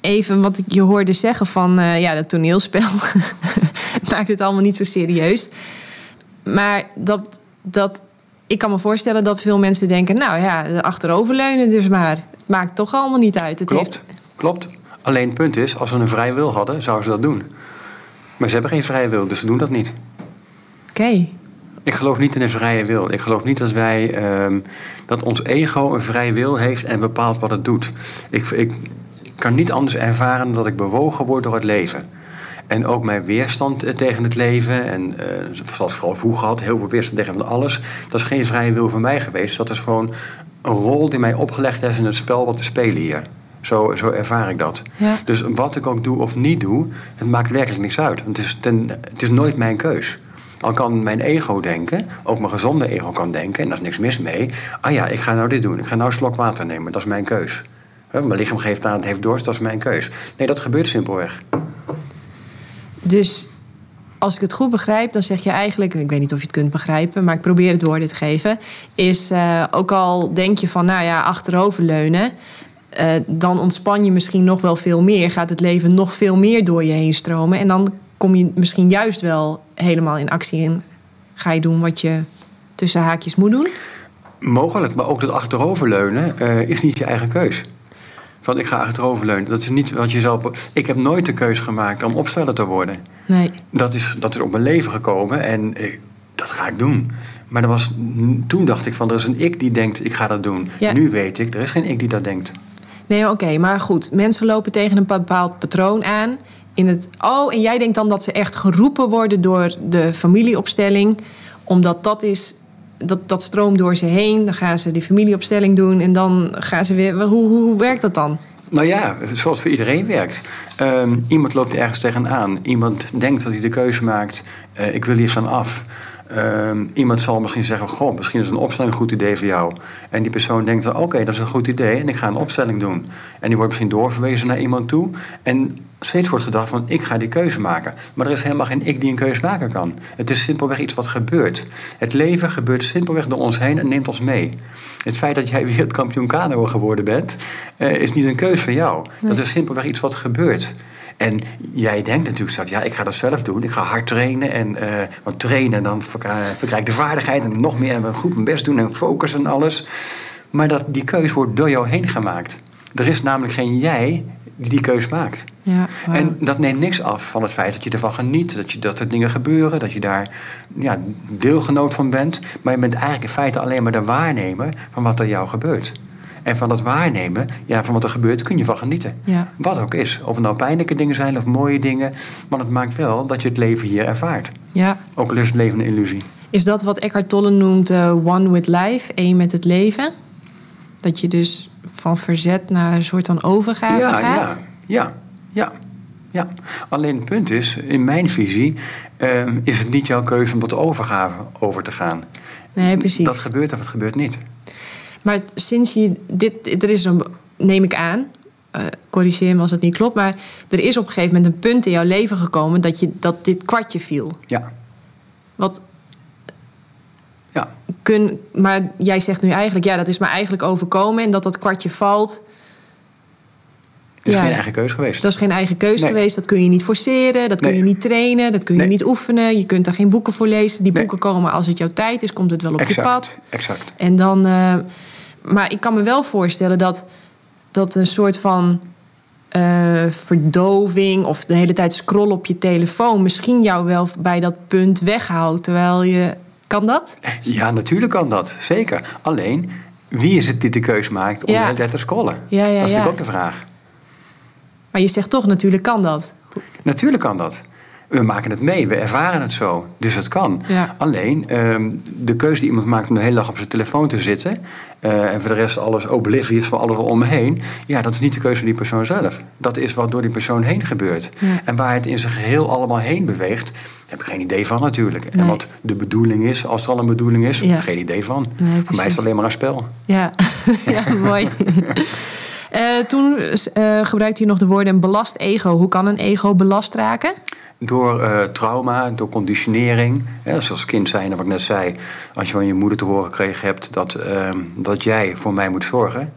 even wat ik je hoorde zeggen van uh, ja, dat toneelspel. maakt het allemaal niet zo serieus. Maar dat, dat, ik kan me voorstellen dat veel mensen denken... nou ja, achteroverleunen dus maar. Het maakt toch allemaal niet uit. Het klopt, heeft... klopt. Alleen het punt is, als ze een vrije wil hadden, zouden ze dat doen. Maar ze hebben geen vrije wil, dus ze doen dat niet. Oké. Ik geloof niet in een vrije wil. Ik geloof niet dat wij ehm, dat ons ego een vrije wil heeft en bepaalt wat het doet. Ik, ik kan niet anders ervaren dan dat ik bewogen word door het leven. En ook mijn weerstand eh, tegen het leven, en uh, zoals vooral vroeger had, heel veel weerstand tegen van alles, dat is geen vrije wil van mij geweest. Dat is gewoon een rol die mij opgelegd is in het spel wat te spelen hier. Zo, zo ervaar ik dat. Ja. Dus wat ik ook doe of niet doe, het maakt werkelijk niks uit. Want het is, ten, het is nooit mijn keus. Al kan mijn ego denken, ook mijn gezonde ego kan denken, en daar is niks mis mee. Ah ja, ik ga nou dit doen. Ik ga nou een slok water nemen. Dat is mijn keus. Mijn lichaam geeft aan, het heeft dorst, dat is mijn keus. Nee, dat gebeurt simpelweg. Dus als ik het goed begrijp, dan zeg je eigenlijk, ik weet niet of je het kunt begrijpen, maar ik probeer het woorden te geven, is uh, ook al denk je van, nou ja, achteroverleunen, uh, dan ontspan je misschien nog wel veel meer, gaat het leven nog veel meer door je heen stromen en dan kom je misschien juist wel helemaal in actie en ga je doen wat je tussen haakjes moet doen? Mogelijk, maar ook dat achteroverleunen uh, is niet je eigen keus. Van ik ga achteroverleunen. Dat is niet wat je zelf. Ik heb nooit de keus gemaakt om opsteller te worden. Nee. Dat is, dat is op mijn leven gekomen en ik, dat ga ik doen. Maar er was, toen dacht ik van er is een ik die denkt ik ga dat doen. Ja. Nu weet ik, er is geen ik die dat denkt. Nee, oké, okay, maar goed. Mensen lopen tegen een bepaald patroon aan. In het, oh, en jij denkt dan dat ze echt geroepen worden door de familieopstelling. Omdat dat is dat, dat stroomt door ze heen. Dan gaan ze die familieopstelling doen en dan gaan ze weer. Hoe, hoe, hoe werkt dat dan? Nou ja, zoals voor iedereen werkt. Um, iemand loopt ergens tegenaan. Iemand denkt dat hij de keuze maakt. Uh, ik wil hier van af. Ehm, iemand zal misschien zeggen: Goh, misschien is een opstelling een goed idee voor jou. En die persoon denkt: dan, Oké, dat is een goed idee en ik ga een opstelling doen. En die wordt misschien doorverwezen naar iemand toe. En steeds wordt gedacht: van ik ga die keuze maken. Maar er is helemaal geen ik die een keuze maken kan. Het is simpelweg iets wat gebeurt. Het leven gebeurt simpelweg door ons heen en neemt ons mee. Het feit dat jij wereldkampioen kano geworden bent, uh, is niet een keuze van jou. Dat is simpelweg iets wat gebeurt. En jij denkt natuurlijk straks, ja, ik ga dat zelf doen. Ik ga hard trainen. En, uh, want trainen, dan verkrijg ik de vaardigheid. En nog meer en goed mijn best doen en focus en alles. Maar dat, die keuze wordt door jou heen gemaakt. Er is namelijk geen jij die die keus maakt. Ja, En dat neemt niks af van het feit dat je ervan geniet. Dat, je, dat er dingen gebeuren. Dat je daar ja, deelgenoot van bent. Maar je bent eigenlijk in feite alleen maar de waarnemer van wat er jou gebeurt. En van dat waarnemen, ja, van wat er gebeurt, kun je van genieten. Ja. Wat ook is. Of het nou pijnlijke dingen zijn of mooie dingen. Maar het maakt wel dat je het leven hier ervaart. Ja. Ook al is het leven een illusie. Is dat wat Eckhart Tolle noemt uh, one with life, één met het leven? Dat je dus van verzet naar een soort van overgave ja, gaat? Ja, ja, ja. Ja, alleen het punt is, in mijn visie, uh, is het niet jouw keuze om tot overgave over te gaan. Nee, precies. Dat gebeurt of het gebeurt niet. Maar sinds je dit, er is een, neem ik aan, uh, corrigeer me als het niet klopt, maar er is op een gegeven moment een punt in jouw leven gekomen dat, je, dat dit kwartje viel. Ja. Wat. Ja. Kun, maar jij zegt nu eigenlijk, ja, dat is me eigenlijk overkomen en dat dat kwartje valt. Dat is geen eigen keuze geweest. Dat is geen eigen keuze geweest. Dat kun je niet forceren. Dat kun je niet trainen. Dat kun je niet oefenen. Je kunt daar geen boeken voor lezen. Die boeken komen als het jouw tijd is, komt het wel op je pad. Exact. En dan. Uh, maar ik kan me wel voorstellen dat, dat een soort van uh, verdoving of de hele tijd scrollen op je telefoon misschien jou wel bij dat punt weghoudt. Terwijl je. Kan dat? Ja, natuurlijk kan dat. Zeker. Alleen, wie is het die de keuze maakt om de hele tijd te scrollen? Ja, ja, dat is natuurlijk ook de vraag. Maar je zegt toch, natuurlijk kan dat. Natuurlijk kan dat. We maken het mee, we ervaren het zo. Dus het kan. Alleen ehm, de keuze die iemand maakt om de hele dag op zijn telefoon te zitten. Uh, en voor de rest alles oblivious van alles om me heen. Ja, dat is niet de keuze van die persoon zelf. Dat is wat door die persoon heen gebeurt. En waar het in zijn geheel allemaal heen beweegt. Heb ik geen idee van natuurlijk. En wat de bedoeling is, als er al een bedoeling is, ja. geen idee van. Nee, voor mij is het alleen maar een spel. Ja, ja mooi. Uh, toen uh, gebruikte je nog de woorden belast ego. Hoe kan een ego belast raken? Door uh, trauma, door conditionering. Ja, zoals kind zijn, wat ik net zei. Als je van je moeder te horen gekregen hebt dat, ehm, dat jij voor mij moet zorgen.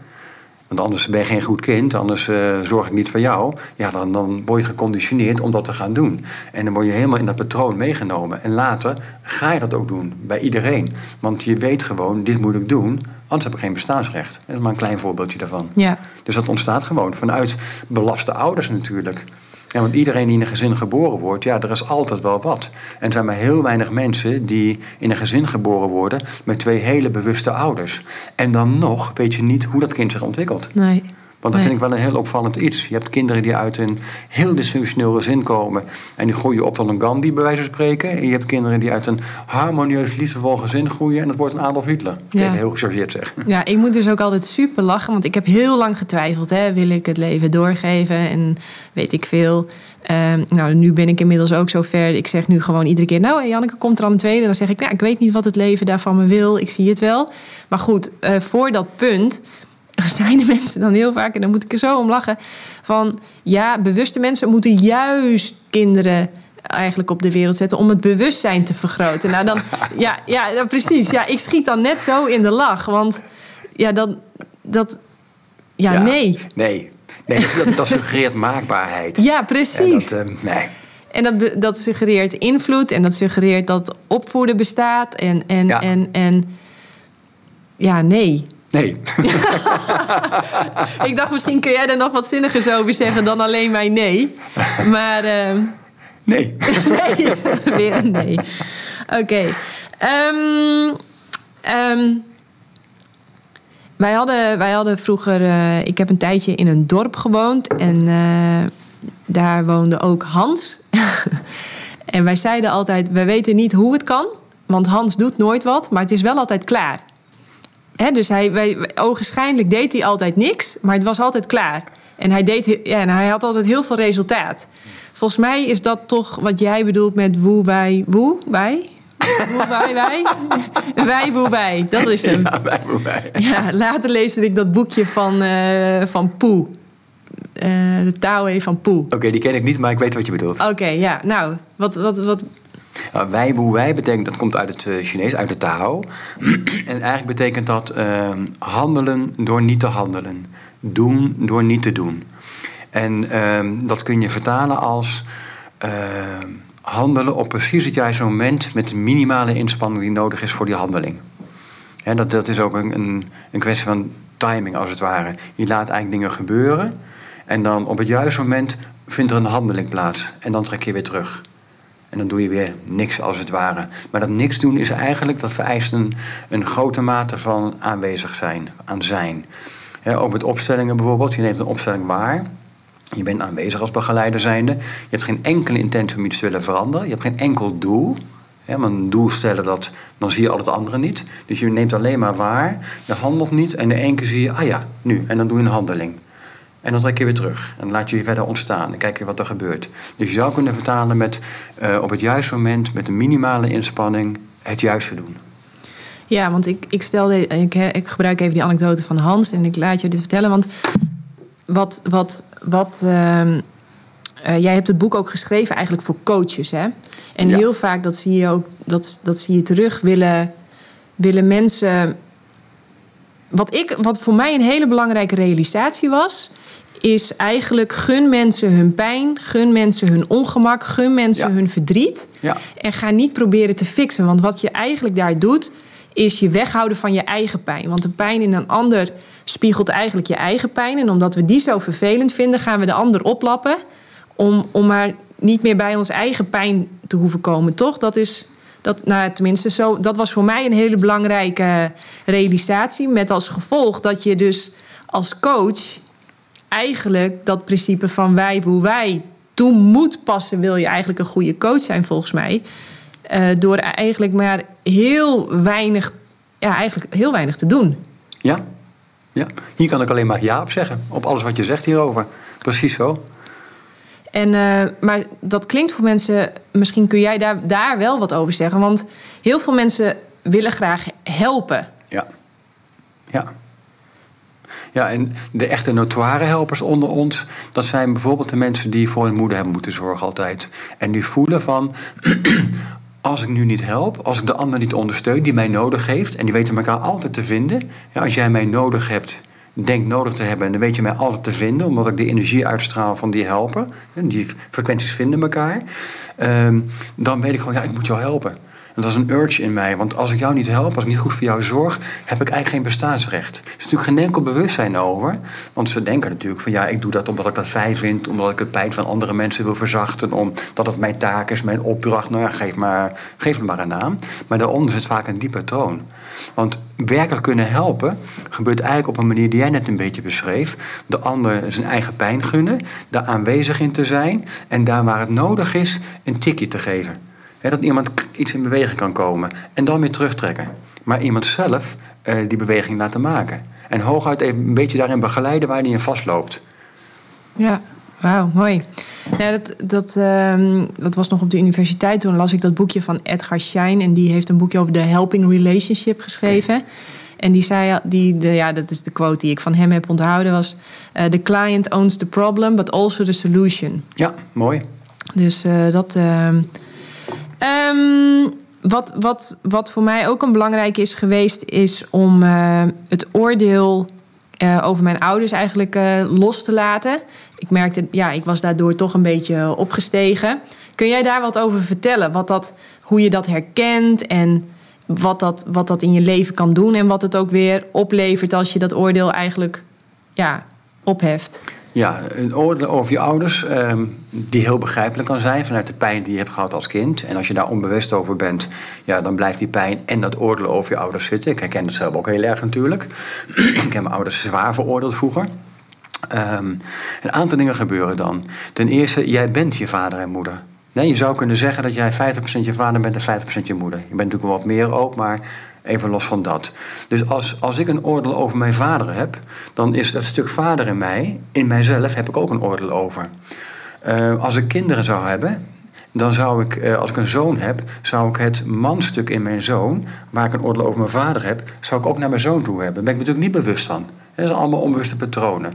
Want anders ben je geen goed kind, anders zorg ik niet voor jou. Ja, dan, dan word je geconditioneerd om dat te gaan doen. En dan word je helemaal in dat patroon meegenomen. En later ga je dat ook doen, bij iedereen. Want je weet gewoon, dit moet ik doen, anders heb ik geen bestaansrecht. Dat is maar een klein voorbeeldje daarvan. Ja. Dus dat ontstaat gewoon vanuit belaste ouders natuurlijk. Ja, want iedereen die in een gezin geboren wordt, ja, er is altijd wel wat. En er zijn maar heel weinig mensen die in een gezin geboren worden met twee hele bewuste ouders. En dan nog weet je niet hoe dat kind zich ontwikkelt. Nee. Want dat vind ik wel een heel opvallend iets. Je hebt kinderen die uit een heel dysfunctioneel gezin komen. En die groeien op tot een Gandhi, bij wijze van spreken. En je hebt kinderen die uit een harmonieus, liefdevol gezin groeien. En dat wordt een Adolf Hitler. Ja. Even heel gechargeerd zeggen. Ja, ik moet dus ook altijd super lachen. Want ik heb heel lang getwijfeld. Hè. Wil ik het leven doorgeven? En weet ik veel. Uh, nou, nu ben ik inmiddels ook zover. Ik zeg nu gewoon iedere keer: Nou, Janneke komt er aan een tweede. Dan zeg ik: Nou, ik weet niet wat het leven daarvan me wil. Ik zie het wel. Maar goed, uh, voor dat punt zijn de mensen dan heel vaak, en dan moet ik er zo om lachen, van ja, bewuste mensen moeten juist kinderen eigenlijk op de wereld zetten om het bewustzijn te vergroten. Nou dan, ja, ja, precies. Ja, ik schiet dan net zo in de lach, want ja, dan, dat, ja, nee. Nee, nee dat, dat suggereert maakbaarheid. Ja, precies. En dat, uh, nee. En dat, dat suggereert invloed en dat suggereert dat opvoeden bestaat en, en, en, en ja, nee. Nee. ik dacht, misschien kun jij er nog wat zinnigers over zeggen dan alleen maar nee. Maar. Uh... Nee. nee, weer een nee. Oké. Okay. Um, ehm, um, ehm, wij, hadden, wij hadden vroeger. Uh, ik heb een tijdje in een dorp gewoond. En uh, daar woonde ook Hans. en wij zeiden altijd: wij weten niet hoe het kan. Want Hans doet nooit wat, maar het is wel altijd klaar dus hij, wij, ogenschijnlijk deed hij altijd niks, maar het was altijd klaar. En hij, deed, ja, en hij had altijd heel veel resultaat. Volgens mij is dat toch wat jij bedoelt met woe, wij, woe, wij? Woe wij, wij. Wij, woe wij. Dat is hem. Ja, wij, woe, wij. Ja, later leesde ik dat boekje van, eh van Poe. Eh, de Tao van Poe. Oké, die ken ik niet, maar ik weet wat je bedoelt. Oké, ja. Nou, wat, wat, wat... Wij, woe, wij betekent, dat komt uit het eh, Chinees, uit de Tao. en eigenlijk betekent dat eh, handelen door niet te handelen. Doen door niet te doen. En ehm, dat kun je vertalen als eh, handelen op precies het juiste moment met de minimale inspanning die nodig is voor die handeling. Dat, dat is ook een, een, een kwestie van timing, als het ware. Je laat eigenlijk dingen gebeuren en dan op het juiste moment vindt er een handeling plaats. En dan trek je weer terug. En dan doe je weer niks, als het ware. Maar dat niks doen is eigenlijk, dat vereist een, een grote mate van aanwezig zijn, aan zijn. Ook met opstellingen bijvoorbeeld. Je neemt een opstelling waar. Je bent aanwezig als begeleider zijnde. Je hebt geen enkele intentie om iets te willen veranderen. Je hebt geen enkel doel. Hè, want een doel stellen, dat, dan zie je al het andere niet. Dus je neemt alleen maar waar. Je handelt niet. En in één keer zie je, ah ja, nu. En dan doe je een handeling. En dan trek je weer terug. En laat je je verder ontstaan. En kijk je wat er gebeurt. Dus je zou kunnen vertalen met eh, op het juiste moment, met een minimale inspanning, het juiste doen. Ja, want ik, ik, stelde, ik, ik gebruik even die anekdote van Hans en ik laat je dit vertellen. Want wat, wat, wat ehm, eh, jij hebt het boek ook geschreven eigenlijk voor coaches, hè? En Ja. heel vaak, dat zie je ook, dat, dat zie je terug, willen, willen mensen. Wat, ik, wat voor mij een hele belangrijke realisatie was, is eigenlijk gun mensen hun pijn, gun mensen hun ongemak, gun mensen Ja. hun verdriet. Ja. En ga niet proberen te fixen. Want wat je eigenlijk daar doet, is je weghouden van je eigen pijn. Want de pijn in een ander spiegelt eigenlijk je eigen pijn. En omdat we die zo vervelend vinden, gaan we de ander oplappen. Om, om maar niet meer bij ons eigen pijn te hoeven komen, toch? Dat is. Dat, nou, tenminste, zo, dat was voor mij een hele belangrijke realisatie. Met als gevolg dat je dus als coach eigenlijk dat principe van wij hoe wij toe moet passen, wil je eigenlijk een goede coach zijn, volgens mij. Eh, door eigenlijk maar heel weinig, ja, eigenlijk heel weinig te doen. Ja? ja? Hier kan ik alleen maar ja op zeggen. Op alles wat je zegt hierover. Precies zo. En, eh, maar dat klinkt voor mensen, misschien kun jij daar, daar wel wat over zeggen. Want heel veel mensen willen graag helpen. Ja. Ja. Ja, en de echte notoire helpers onder ons, dat zijn bijvoorbeeld de mensen die voor hun moeder hebben moeten zorgen altijd. En die voelen van, als ik nu niet help, als ik de ander niet ondersteun die mij nodig heeft, en die weten elkaar altijd te vinden. Ja, als jij mij nodig hebt, denkt nodig te hebben, dan weet je mij altijd te vinden, omdat ik de energie uitstraal van die helper. En die frequenties vinden elkaar. Ehm, dan weet ik gewoon, ja, ik moet jou helpen. Dat is een urge in mij. Want als ik jou niet help, als ik niet goed voor jou zorg, heb ik eigenlijk geen bestaansrecht. Er is natuurlijk geen enkel bewustzijn over. Want ze denken natuurlijk van ja, ik doe dat omdat ik dat fijn vind, omdat ik het pijn van andere mensen wil verzachten, omdat het mijn taak is, mijn opdracht. Nou ja, geef, maar, geef het maar een naam. Maar daaronder zit vaak een diep patroon. Want werkelijk kunnen helpen gebeurt eigenlijk op een manier die jij net een beetje beschreef. De ander zijn eigen pijn gunnen, daar aanwezig in te zijn en daar waar het nodig is, een tikje te geven. Dat iemand iets in beweging kan komen en dan weer terugtrekken. Maar iemand zelf eh, die beweging laten maken. En hooguit even een beetje daarin begeleiden waar hij in vastloopt. Ja, wauw, mooi. Nou, dat, dat, ehm, dat was nog op de universiteit. Toen las ik dat boekje van Edgar Schein. En die heeft een boekje over de helping relationship geschreven. En die zei, die, de, ja, dat is de quote die ik van hem heb onthouden, was... eh, The client owns the problem, but also the solution. Ja, mooi. Dus eh, dat. Ehm, wat, wat, wat voor mij ook een belangrijk is geweest, is om eh, het oordeel eh, over mijn ouders eigenlijk eh, los te laten. Ik merkte, ja, ik was daardoor toch een beetje opgestegen. Kun jij daar wat over vertellen? Wat dat, hoe je dat herkent en wat dat, wat dat in je leven kan doen en wat het ook weer oplevert als je dat oordeel eigenlijk ja, opheft? Ja, een oordeel over je ouders, ehm, die heel begrijpelijk kan zijn vanuit de pijn die je hebt gehad als kind. En als je daar onbewust over bent, ja, dan blijft die pijn en dat oordeel over je ouders zitten. Ik herken het zelf ook heel erg natuurlijk. ik heb mijn ouders zwaar veroordeeld vroeger. Ehm, een aantal dingen gebeuren dan. Ten eerste, jij bent je vader en moeder. Nee, je zou kunnen zeggen dat jij 50% je vader bent en 50% je moeder. Je bent natuurlijk wel wat meer ook, maar even los van dat. Dus als, als ik een oordeel over mijn vader heb, dan is dat stuk vader in mij, in mijzelf, heb ik ook een oordeel over. Eh, als ik kinderen zou hebben dan zou ik, eh, als ik een zoon heb, zou ik het manstuk in mijn zoon, waar ik een oordeel over mijn vader heb, zou ik ook naar mijn zoon toe hebben. Daar ben ik me natuurlijk niet bewust van. Dat zijn allemaal onbewuste patronen.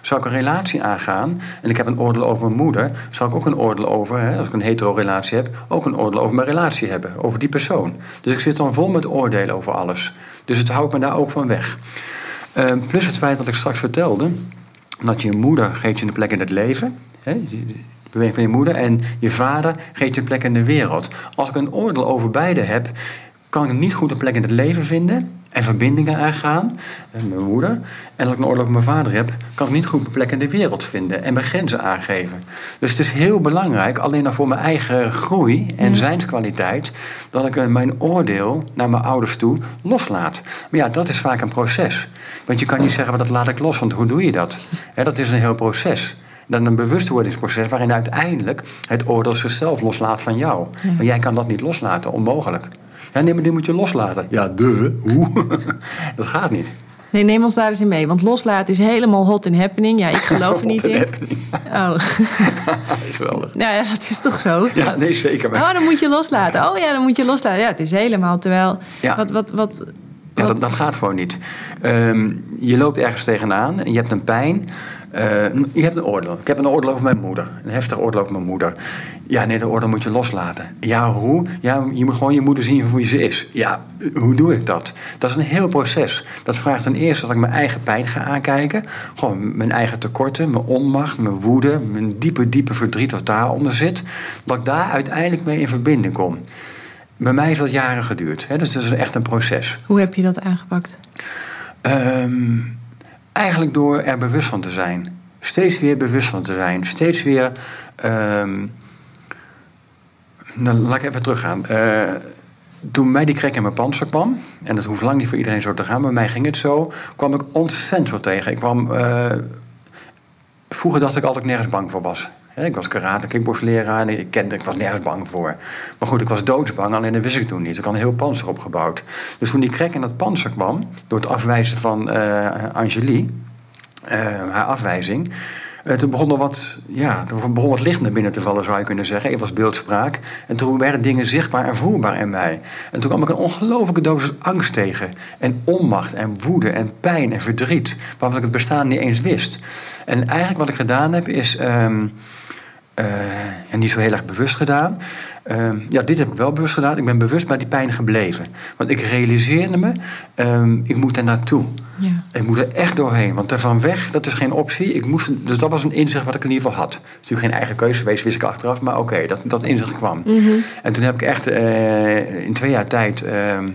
Zou ik een relatie aangaan en ik heb een oordeel over mijn moeder, zou ik ook een oordeel over, hè, als ik een hetero-relatie heb, ook een oordeel over mijn relatie hebben, over die persoon. Dus ik zit dan vol met oordelen over alles. Dus het houdt me daar ook van weg. Uh, plus het feit wat ik straks vertelde, dat je moeder geeft je een plek in het leven. Hè, beweging van je moeder. En je vader geeft je een plek in de wereld. Als ik een oordeel over beide heb, kan ik niet goed een plek in het leven vinden en verbindingen aangaan, en mijn moeder. En als ik een oorlog met mijn vader heb, kan ik niet goed mijn plek in de wereld vinden en mijn grenzen aangeven. Dus het is heel belangrijk, alleen al voor mijn eigen groei en zijnskwaliteit, dat ik mijn oordeel naar mijn ouders toe loslaat. Maar ja, dat is vaak een proces. Want je kan niet zeggen, dat laat ik los, want hoe doe je dat? dat is een heel proces dan een bewustwordingsproces waarin uiteindelijk het oordeel zichzelf loslaat van jou. Maar jij kan dat niet loslaten, onmogelijk. Ja, nee, maar die moet je loslaten. Ja, de, hoe? dat gaat niet. Nee, neem ons daar eens in mee. Want loslaten is helemaal hot in happening. Ja, ik geloof er niet in. Oh. is geweldig. Nou ja, dat is toch zo? Ja, nee, zeker. Maar... Oh, dan moet je loslaten. Oh ja, dan moet je loslaten. Ja, het is helemaal terwijl... Ja. Wat, wat, wat, ja, dat, dat gaat gewoon niet. Um, je loopt ergens tegenaan en je hebt een pijn. Uh, je hebt een oordeel. Ik heb een oordeel over mijn moeder. Een heftig oordeel over mijn moeder. Ja, nee, de oordeel moet je loslaten. Ja, hoe? Ja, je moet gewoon je moeder zien voor wie ze is. Ja, hoe doe ik dat? Dat is een heel proces. Dat vraagt ten eerste dat ik mijn eigen pijn ga aankijken. Gewoon mijn eigen tekorten, mijn onmacht, mijn woede, mijn diepe, diepe verdriet wat daaronder zit. Dat ik daar uiteindelijk mee in verbinding kom. Bij mij heeft dat jaren geduurd. Hè? Dus dat is echt een proces. Hoe heb je dat aangepakt? Um, Eigenlijk door er bewust van te zijn. Steeds weer bewust van te zijn. Steeds weer. Um, laat ik even teruggaan. Uh, toen mij die krek in mijn panzer kwam, en dat hoeft lang niet voor iedereen zo te gaan, maar mij ging het zo, kwam ik ontzettend veel tegen. Ik kwam, uh, vroeger dacht ik altijd nergens bang voor was. Ik was karate, kickboxleraar en ik, kende, ik was nergens bang voor. Maar goed, ik was doodsbang, alleen dat wist ik toen niet. Ik had een heel panzer opgebouwd. Dus toen die krek in dat panzer kwam, door het afwijzen van uh, Angelique, uh, haar afwijzing... Uh, toen begon er wat, ja, er begon wat licht naar binnen te vallen, zou je kunnen zeggen. Het was beeldspraak. En toen werden dingen zichtbaar en voelbaar in mij. En toen kwam ik een ongelofelijke dosis angst tegen. En onmacht en woede en pijn en verdriet. Waarvan ik het bestaan niet eens wist. En eigenlijk wat ik gedaan heb, is... Um, uh, en niet zo heel erg bewust gedaan. Uh, ja, dit heb ik wel bewust gedaan. Ik ben bewust bij die pijn gebleven. Want ik realiseerde me, um, ik moet er naartoe. Ja. Ik moet er echt doorheen. Want ervan weg, dat is geen optie. Ik moest, dus dat was een inzicht wat ik in ieder geval had. Natuurlijk geen eigen keuze geweest, wist ik achteraf. Maar oké, okay, dat, dat inzicht kwam. Mm -hmm. En toen heb ik echt uh, in twee jaar tijd... Ehm,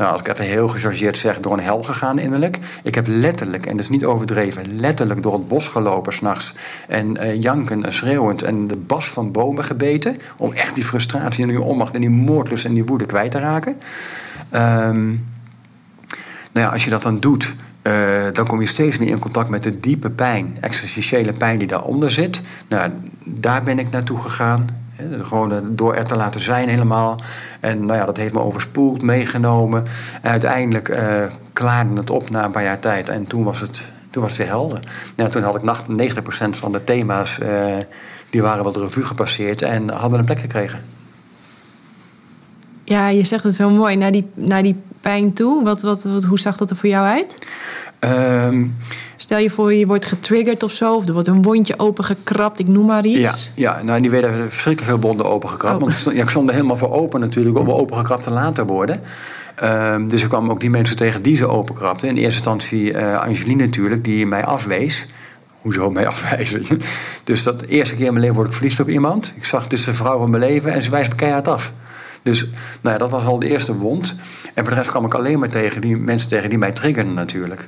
nou, als ik even heel gechargeerd zeg, door een hel gegaan innerlijk. Ik heb letterlijk, en dat is niet overdreven, letterlijk door het bos gelopen s'nachts. En uh, jankend en schreeuwend en de bas van bomen gebeten. Om echt die frustratie en die onmacht en die moordlust en die woede kwijt te raken. Um, nou ja, als je dat dan doet, uh, dan kom je steeds meer in contact met de diepe pijn, existentiële pijn die daaronder zit. Nou, daar ben ik naartoe gegaan. Gewoon door er te laten zijn helemaal. En nou ja, dat heeft me overspoeld, meegenomen. En uiteindelijk uh, klaarde het op na een paar jaar tijd. En toen was het, toen was het weer helder. Toen had ik 90% van de thema's, uh, die waren wel de revue gepasseerd en hadden een plek gekregen. Ja, je zegt het zo mooi. Naar die, naar die pijn toe, wat, wat, wat, hoe zag dat er voor jou uit? Um, Stel je voor, je wordt getriggerd of zo, of er wordt een wondje opengekrapt, ik noem maar iets. Ja, ja nou, die werden verschrikkelijk veel bonden opengekrapt. Oh. Want ik stond, ja, ik stond er helemaal voor open natuurlijk om opengekrapt te laten worden. Um, dus ik kwam ook die mensen tegen die ze openkrapten. In eerste instantie uh, Angeline natuurlijk, die mij afwees. Hoezo mij afwijzen? dus dat de eerste keer in mijn leven word ik verliefd op iemand. Ik zag, het is de vrouw van mijn leven en ze wijst me keihard af. Dus nou ja, dat was al de eerste wond. En voor de rest kwam ik alleen maar tegen die mensen tegen die mij triggerden natuurlijk.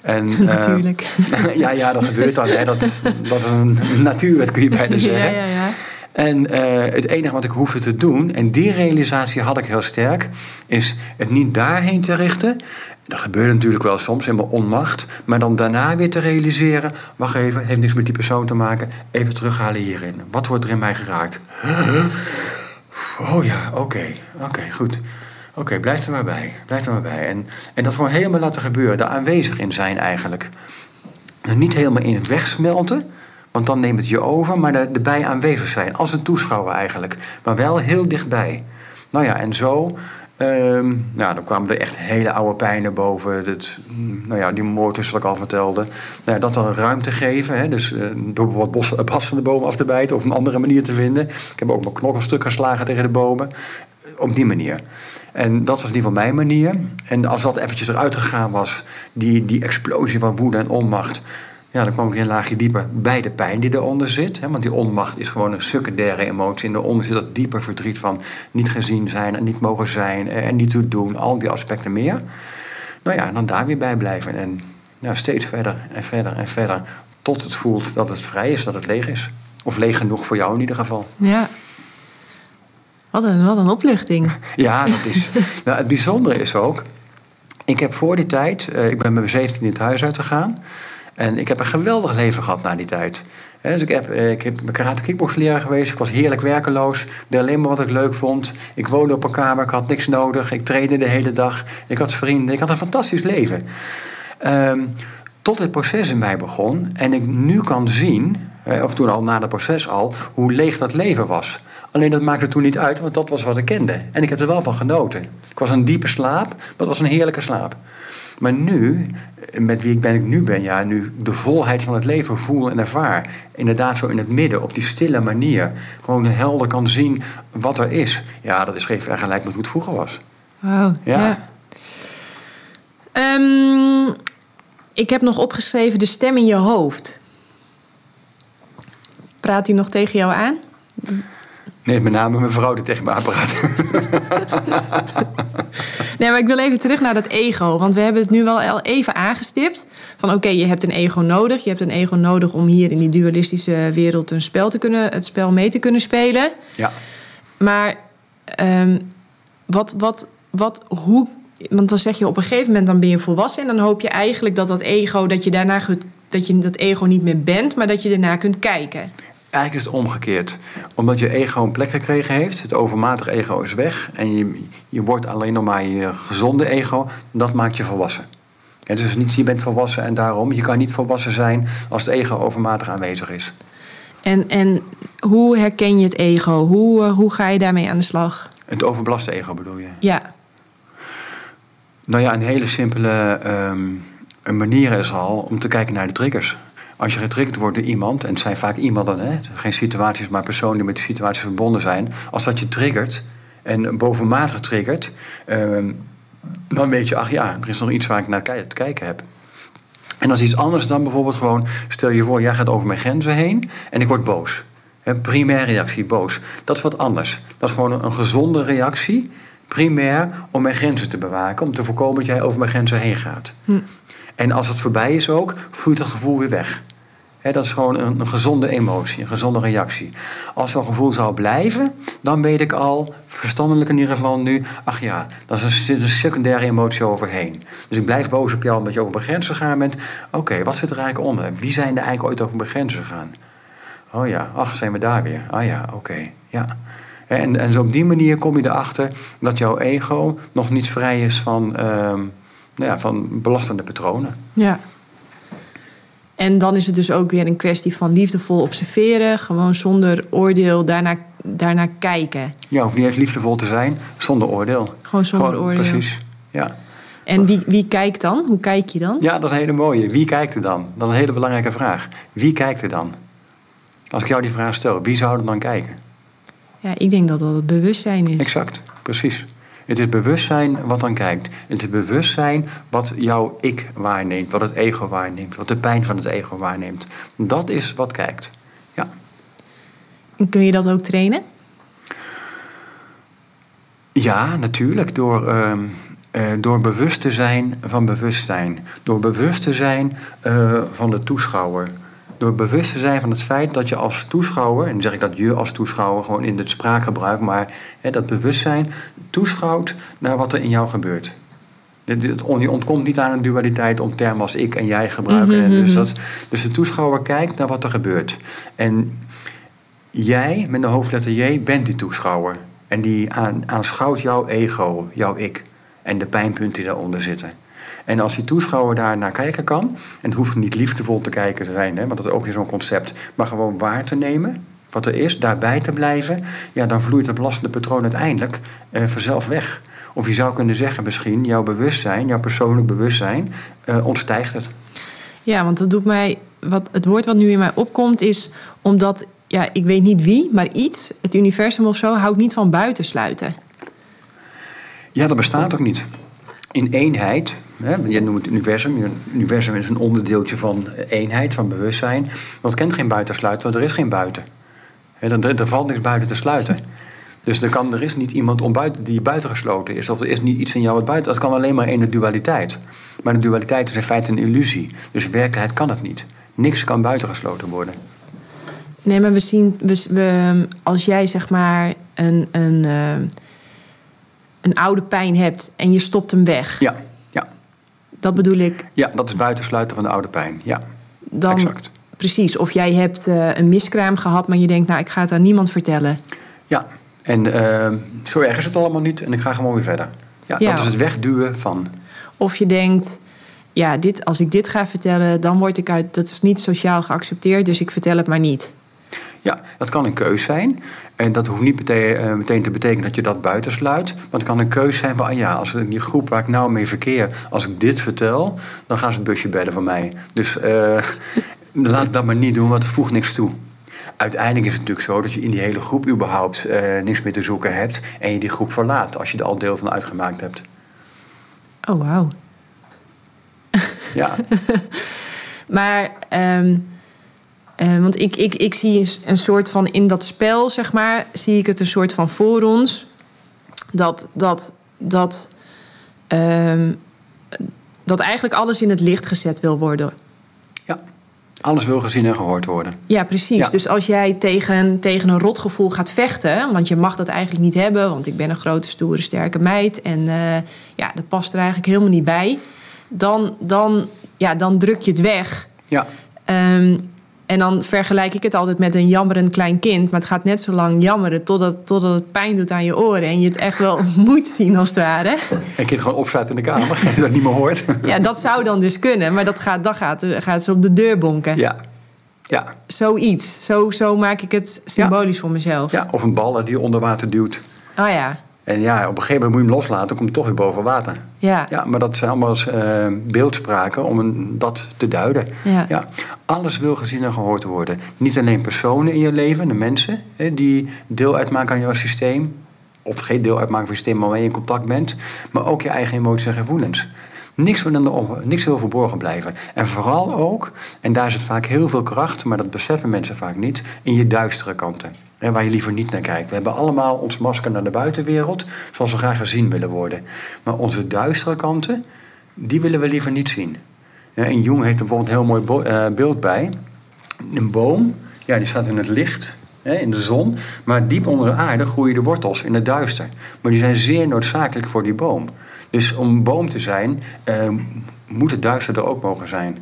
En, Natuurlijk. Uh, ja, ja, dat gebeurt dan. Hè. Dat, dat is een natuurwet, kun je bijna zeggen. Ja, ja, ja. En uh, het enige wat ik hoefde te doen, en die realisatie had ik heel sterk, is het niet daarheen te richten. Dat gebeurt natuurlijk wel soms in mijn onmacht. Maar dan daarna weer te realiseren: wacht even, heeft niks met die persoon te maken. Even terughalen hierin. Wat wordt er in mij geraakt? Oh ja, oké, oké, goed. Oké, blijf er maar bij. Blijf er maar bij. En, en dat gewoon helemaal laten gebeuren. Daar aanwezig in zijn eigenlijk. En niet helemaal in wegsmelten. Want dan neemt het je over, maar er- erbij aanwezig zijn. Als een toeschouwer eigenlijk. Maar wel heel dichtbij. Nou ja, en zo... ehm, nou, dan kwamen er echt hele oude pijnen boven. Dat, nou ja, die moord zoals ik al vertelde. Nou dat dan ruimte geven. Hè, dus eh, door wat bos, bas van de bomen af te bijten... of een andere manier te vinden. Ik heb ook mijn knokkelstuk geslagen tegen de bomen. Op die manier. En dat was in ieder geval mijn manier. En als dat eventjes eruit gegaan was, die, die explosie van woede en onmacht... Ja, dan kwam ik een laagje dieper bij de pijn die eronder zit. Hè, want die onmacht is gewoon een secundaire emotie. En daaronder zit dat dieper verdriet van niet gezien zijn en niet mogen zijn eh, en niet te doen. Al die aspecten meer. Nou ja, en dan daar weer bij blijven. En nou, steeds verder en verder en verder. Tot het voelt dat het vrij is, dat het leeg is. Of leeg genoeg voor jou in ieder geval. Ja. Wat een, wat een opluchting. Ja, dat is. nou, het bijzondere is ook. Ik heb voor die tijd, eh, ik ben met mijn 17 in het huis uitgegaan. En ik heb een geweldig leven gehad na die tijd. Dus ik heb, eh, ik heb karate kickboxleraar geweest. Ik was heerlijk werkeloos. Deed alleen maar wat ik leuk vond. Ik woonde op een kamer. Ik had niks nodig. Ik trainde de hele dag. Ik had vrienden. Ik had een fantastisch leven. Ehm, tot het proces in mij begon. En ik nu kan zien, of toen al na het proces al, hoe leeg dat leven was. Alleen dat maakte toen niet uit, want dat was wat ik kende. En ik heb er wel van genoten. Ik was een diepe slaap, maar het was een heerlijke slaap. Maar nu, met wie ik ben ik nu ben, ja, nu de volheid van het leven voel en ervaar. Inderdaad, zo in het midden, op die stille manier. Gewoon helder kan zien wat er is. Ja, dat is geen vergelijking met hoe het vroeger was. Wauw. Ja. Ja. Ehm, ik heb nog opgeschreven de stem in je hoofd. Praat die nog tegen jou aan? Nee, met name mijn vrouw die tegen me aanpraat. Nee, maar ik wil even terug naar dat ego. Want we hebben het nu wel al even aangestipt. Van oké, je hebt een ego nodig. Je hebt een ego nodig om hier in die dualistische wereld een spel te kunnen, het spel mee te kunnen spelen. ja. Maar ehm, wat, wat, wat, hoe. Want dan zeg je op een gegeven moment dan ben je volwassen. En dan hoop je eigenlijk dat dat ego, dat je daarna dat je dat ego niet meer bent, maar dat je daarna kunt kijken. Eigenlijk is het omgekeerd. Omdat je ego een plek gekregen heeft, het overmatige ego is weg. En je, je wordt alleen nog maar je gezonde ego. Dat maakt je volwassen. Is dus niet, je bent volwassen en daarom. Je kan niet volwassen zijn als het ego overmatig aanwezig is. En, en hoe herken je het ego? Hoe, eh, hoe ga je daarmee aan de slag? Het overbelaste ego bedoel je? Ja, Nou ja, een hele simpele ehm, een manier is al om te kijken naar de triggers. Als je getriggerd wordt door iemand, en het zijn vaak iemanden, hè, geen situaties, maar personen die met die situaties verbonden zijn. Als dat je triggert en bovenmatig triggert, ehm, dan weet je, ach ja, er is nog iets waar ik naar te kijken heb. En dat is iets anders dan bijvoorbeeld gewoon, stel je voor, jij gaat over mijn grenzen heen en ik word boos. Primair reactie, boos. Dat is wat anders. Dat is gewoon een, gezonde reactie, primair, om mijn grenzen te bewaken, om te voorkomen dat jij over mijn grenzen heen gaat. En als het voorbij is ook, vloeit dat gevoel weer weg. Dat is gewoon een, gezonde emotie, een gezonde reactie. Als zo'n gevoel zou blijven, dan weet ik al, verstandelijk in ieder geval nu, ach ja, dat is een, een secundaire emotie overheen. Dus ik blijf boos op jou omdat je over mijn grenzen gegaan bent. Oké, wat zit er eigenlijk onder? Wie zijn er eigenlijk ooit over mijn grenzen gegaan? Oh ja, ach, zijn we daar weer. Ah ja, oké, ja. En, en zo op die manier kom je erachter dat jouw ego nog niet vrij is van, ehm, nou ja, van belastende patronen. ja. En dan is het dus ook weer een kwestie van liefdevol observeren, gewoon zonder oordeel daarna, daarna kijken. Ja, hoeft niet eens liefdevol te zijn, zonder oordeel. Gewoon zonder oordeel. Precies, ja. En wie, wie kijkt dan? Hoe kijk je dan? Ja, dat is een hele mooie. Wie kijkt er dan? Dat is een hele belangrijke vraag. Wie kijkt er dan? Als ik jou die vraag stel, wie zou er dan kijken? Ja, ik denk dat dat het bewustzijn is. Exact, precies. Het is bewustzijn wat dan kijkt. Het is bewustzijn wat jouw ik waarneemt, wat het ego waarneemt, wat de pijn van het ego waarneemt. Dat is wat kijkt. Ja. En kun je dat ook trainen? Ja, natuurlijk. Door, ehm, eh, door bewust te zijn van bewustzijn. Door bewust te zijn eh, van de toeschouwer. Door bewust te zijn van het feit dat je als toeschouwer, en dan zeg ik dat je als toeschouwer gewoon in het spraakgebruik, maar hè, dat bewustzijn toeschouwt naar wat er in jou gebeurt. Je ontkomt niet aan een dualiteit om termen als ik en jij gebruiken. En dus, dat, dus de toeschouwer kijkt naar wat er gebeurt. En jij, met de hoofdletter J, bent die toeschouwer. En die aan, aanschouwt jouw ego, jouw ik. En de pijnpunten die daaronder zitten. En als die toeschouwer daar naar kijken kan, en het hoeft niet liefdevol te kijken te zijn, hè, want dat is ook weer zo'n concept, maar gewoon waar te nemen wat er is, daarbij te blijven, ja, dan vloeit het belastende patroon uiteindelijk uh, vanzelf weg. Of je zou kunnen zeggen misschien, jouw bewustzijn, jouw persoonlijk bewustzijn, uh, ontstijgt het. Ja, want dat doet mij, wat, het woord wat nu in mij opkomt is omdat, ja, ik weet niet wie, maar iets, het universum of zo, houdt niet van buitensluiten. Ja, dat bestaat ook niet. In eenheid, hè, jij noemt het universum. Het universum is een onderdeeltje van eenheid, van bewustzijn. Dat kent geen buitensluiten, want er is geen buiten. Er, er valt niks buiten te sluiten. Dus er, kan, er is niet iemand om buiten, die buitengesloten is. Of er is niet iets in jou wat buiten. Dat kan alleen maar in de dualiteit. Maar de dualiteit is in feite een illusie. Dus werkelijkheid kan het niet. Niks kan buitengesloten worden. Nee, maar we zien, we, als jij zeg maar een, een, uh, een oude pijn hebt en je stopt hem weg. Ja. Dat bedoel ik. Ja, dat is buitensluiten van de oude pijn. Ja, dan, exact. Precies, of jij hebt uh, een miskraam gehad, maar je denkt, nou, ik ga het aan niemand vertellen. Ja, en uh, zo erg is het allemaal niet en ik ga gewoon weer verder. Ja, ja, dat is het wegduwen van. Of je denkt, ja, dit, als ik dit ga vertellen, dan word ik uit, dat is niet sociaal geaccepteerd, dus ik vertel het maar niet. Ja, dat kan een keus zijn. En dat hoeft niet meteen, uh, meteen te betekenen dat je dat buitensluit. Maar het kan een keus zijn van, ah ja, als in die groep waar ik nou mee verkeer, als ik dit vertel, dan gaan ze het busje bellen van mij. Dus uh, laat dat maar niet doen, want het voegt niks toe. Uiteindelijk is het natuurlijk zo dat je in die hele groep überhaupt uh, niks meer te zoeken hebt en je die groep verlaat als je er al deel van uitgemaakt hebt. Oh, wauw. Ja. maar, um, uh, want ik, ik, ik zie een soort van in dat spel, zeg maar, zie ik het een soort van voor ons. Dat, dat, dat, um, dat eigenlijk alles in het licht gezet wil worden. Ja. Alles wil gezien en gehoord worden. Ja, precies. Dus als jij tegen, tegen een rotgevoel gaat vechten, want je mag dat eigenlijk niet hebben, want ik ben een grote, stoere, sterke meid en uh, ja, dat past er eigenlijk helemaal niet bij, dan, dan, ja, dan druk je het weg. Ja. Um, en dan vergelijk ik het altijd met een jammerend klein kind. Maar het gaat net zo lang jammeren totdat, totdat het pijn doet aan je oren. En je het echt wel moet zien als het ware. En kind gewoon opstaat in de kamer en dat niet meer hoort. Ja, dat zou dan dus kunnen. Maar dat gaat, dan gaat, gaat ze op de deur bonken. Ja. ja. Zoiets. Zo, zo maak ik het symbolisch voor mezelf. Ja, of een bal die onder water duwt. Oh ja. En ja, op een gegeven moment moet je hem loslaten, dan komt hij toch weer boven water. Ja. ja maar dat zijn allemaal uh, beeldspraken om een, dat te duiden. Ja. ja. Alles wil gezien en gehoord worden. Niet alleen personen in je leven, de mensen hè, die deel uitmaken aan jouw systeem. Of geen deel uitmaken van je systeem, maar waar je in contact bent. Maar ook je eigen emoties en gevoelens. Niks wil, niks wil verborgen blijven. En vooral ook, en daar zit vaak heel veel kracht, maar dat beseffen mensen vaak niet, in je duistere kanten. En waar je liever niet naar kijkt. We hebben allemaal ons masker naar de buitenwereld, zoals we graag gezien willen worden. Maar onze duistere kanten, die willen we liever niet zien. En Jung heeft er bijvoorbeeld een heel mooi eh, beeld bij. Een boom, ja, die staat in het licht, in de zon. Maar diep onder de aarde groeien de wortels in het duister. Maar die zijn zeer noodzakelijk voor die boom. Dus om boom te zijn, eh, moet het duister er ook mogen zijn.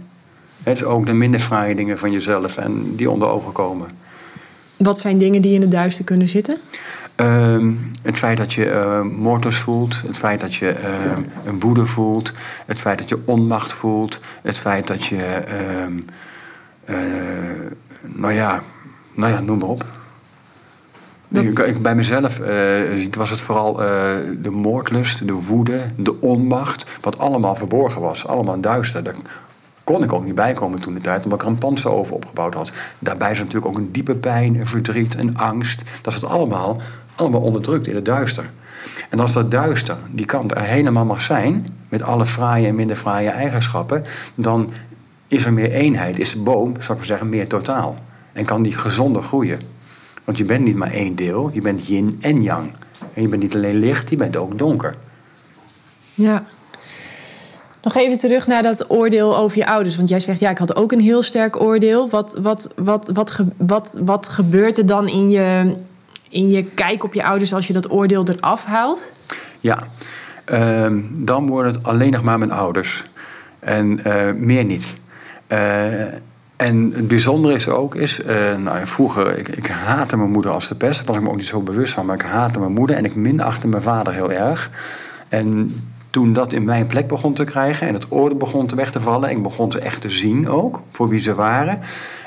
Het is ook de minder fraaie dingen van jezelf en die onder ogen komen. Wat zijn dingen die in het duister kunnen zitten? Uh, het feit dat je uh, moordlust voelt, het feit dat je uh, een woede voelt, het feit dat je onmacht voelt, het feit dat je, ehm, eh, nou ja, nou ja, noem maar op. Ik, bij mezelf was het vooral de moordlust, de woede, de onmacht, wat allemaal verborgen was, allemaal duister kon ik ook niet bijkomen toen de tijd, omdat ik er een panzer over opgebouwd had. Daarbij is natuurlijk ook een diepe pijn, een verdriet, een angst. Dat is het allemaal, allemaal onderdrukt in het duister. En als dat duister, die kant er helemaal mag zijn, met alle fraaie en minder fraaie eigenschappen, dan is er meer eenheid, is de boom, zou ik maar zeggen, meer totaal. En kan die gezonder groeien. Want je bent niet maar één deel, je bent yin en yang. En je bent niet alleen licht, je bent ook donker. Ja, nog even terug naar dat oordeel over je ouders. Want jij zegt, ja, ik had ook een heel sterk oordeel. Wat, wat, wat, wat, wat, wat gebeurt er dan in je, in je kijk op je ouders als je dat oordeel eraf haalt? Ja, uh, dan worden het alleen nog maar mijn ouders. En uh, meer niet. Uh, en het bijzondere is ook, is, uh, nou, vroeger, ik, ik haatte mijn moeder als de pest. Daar was ik me ook niet zo bewust van, maar ik haatte mijn moeder en ik minachtte mijn vader heel erg. En toen dat in mijn plek begon te krijgen en het orde begon te weg te vallen, en ik begon ze echt te zien ook, voor wie ze waren,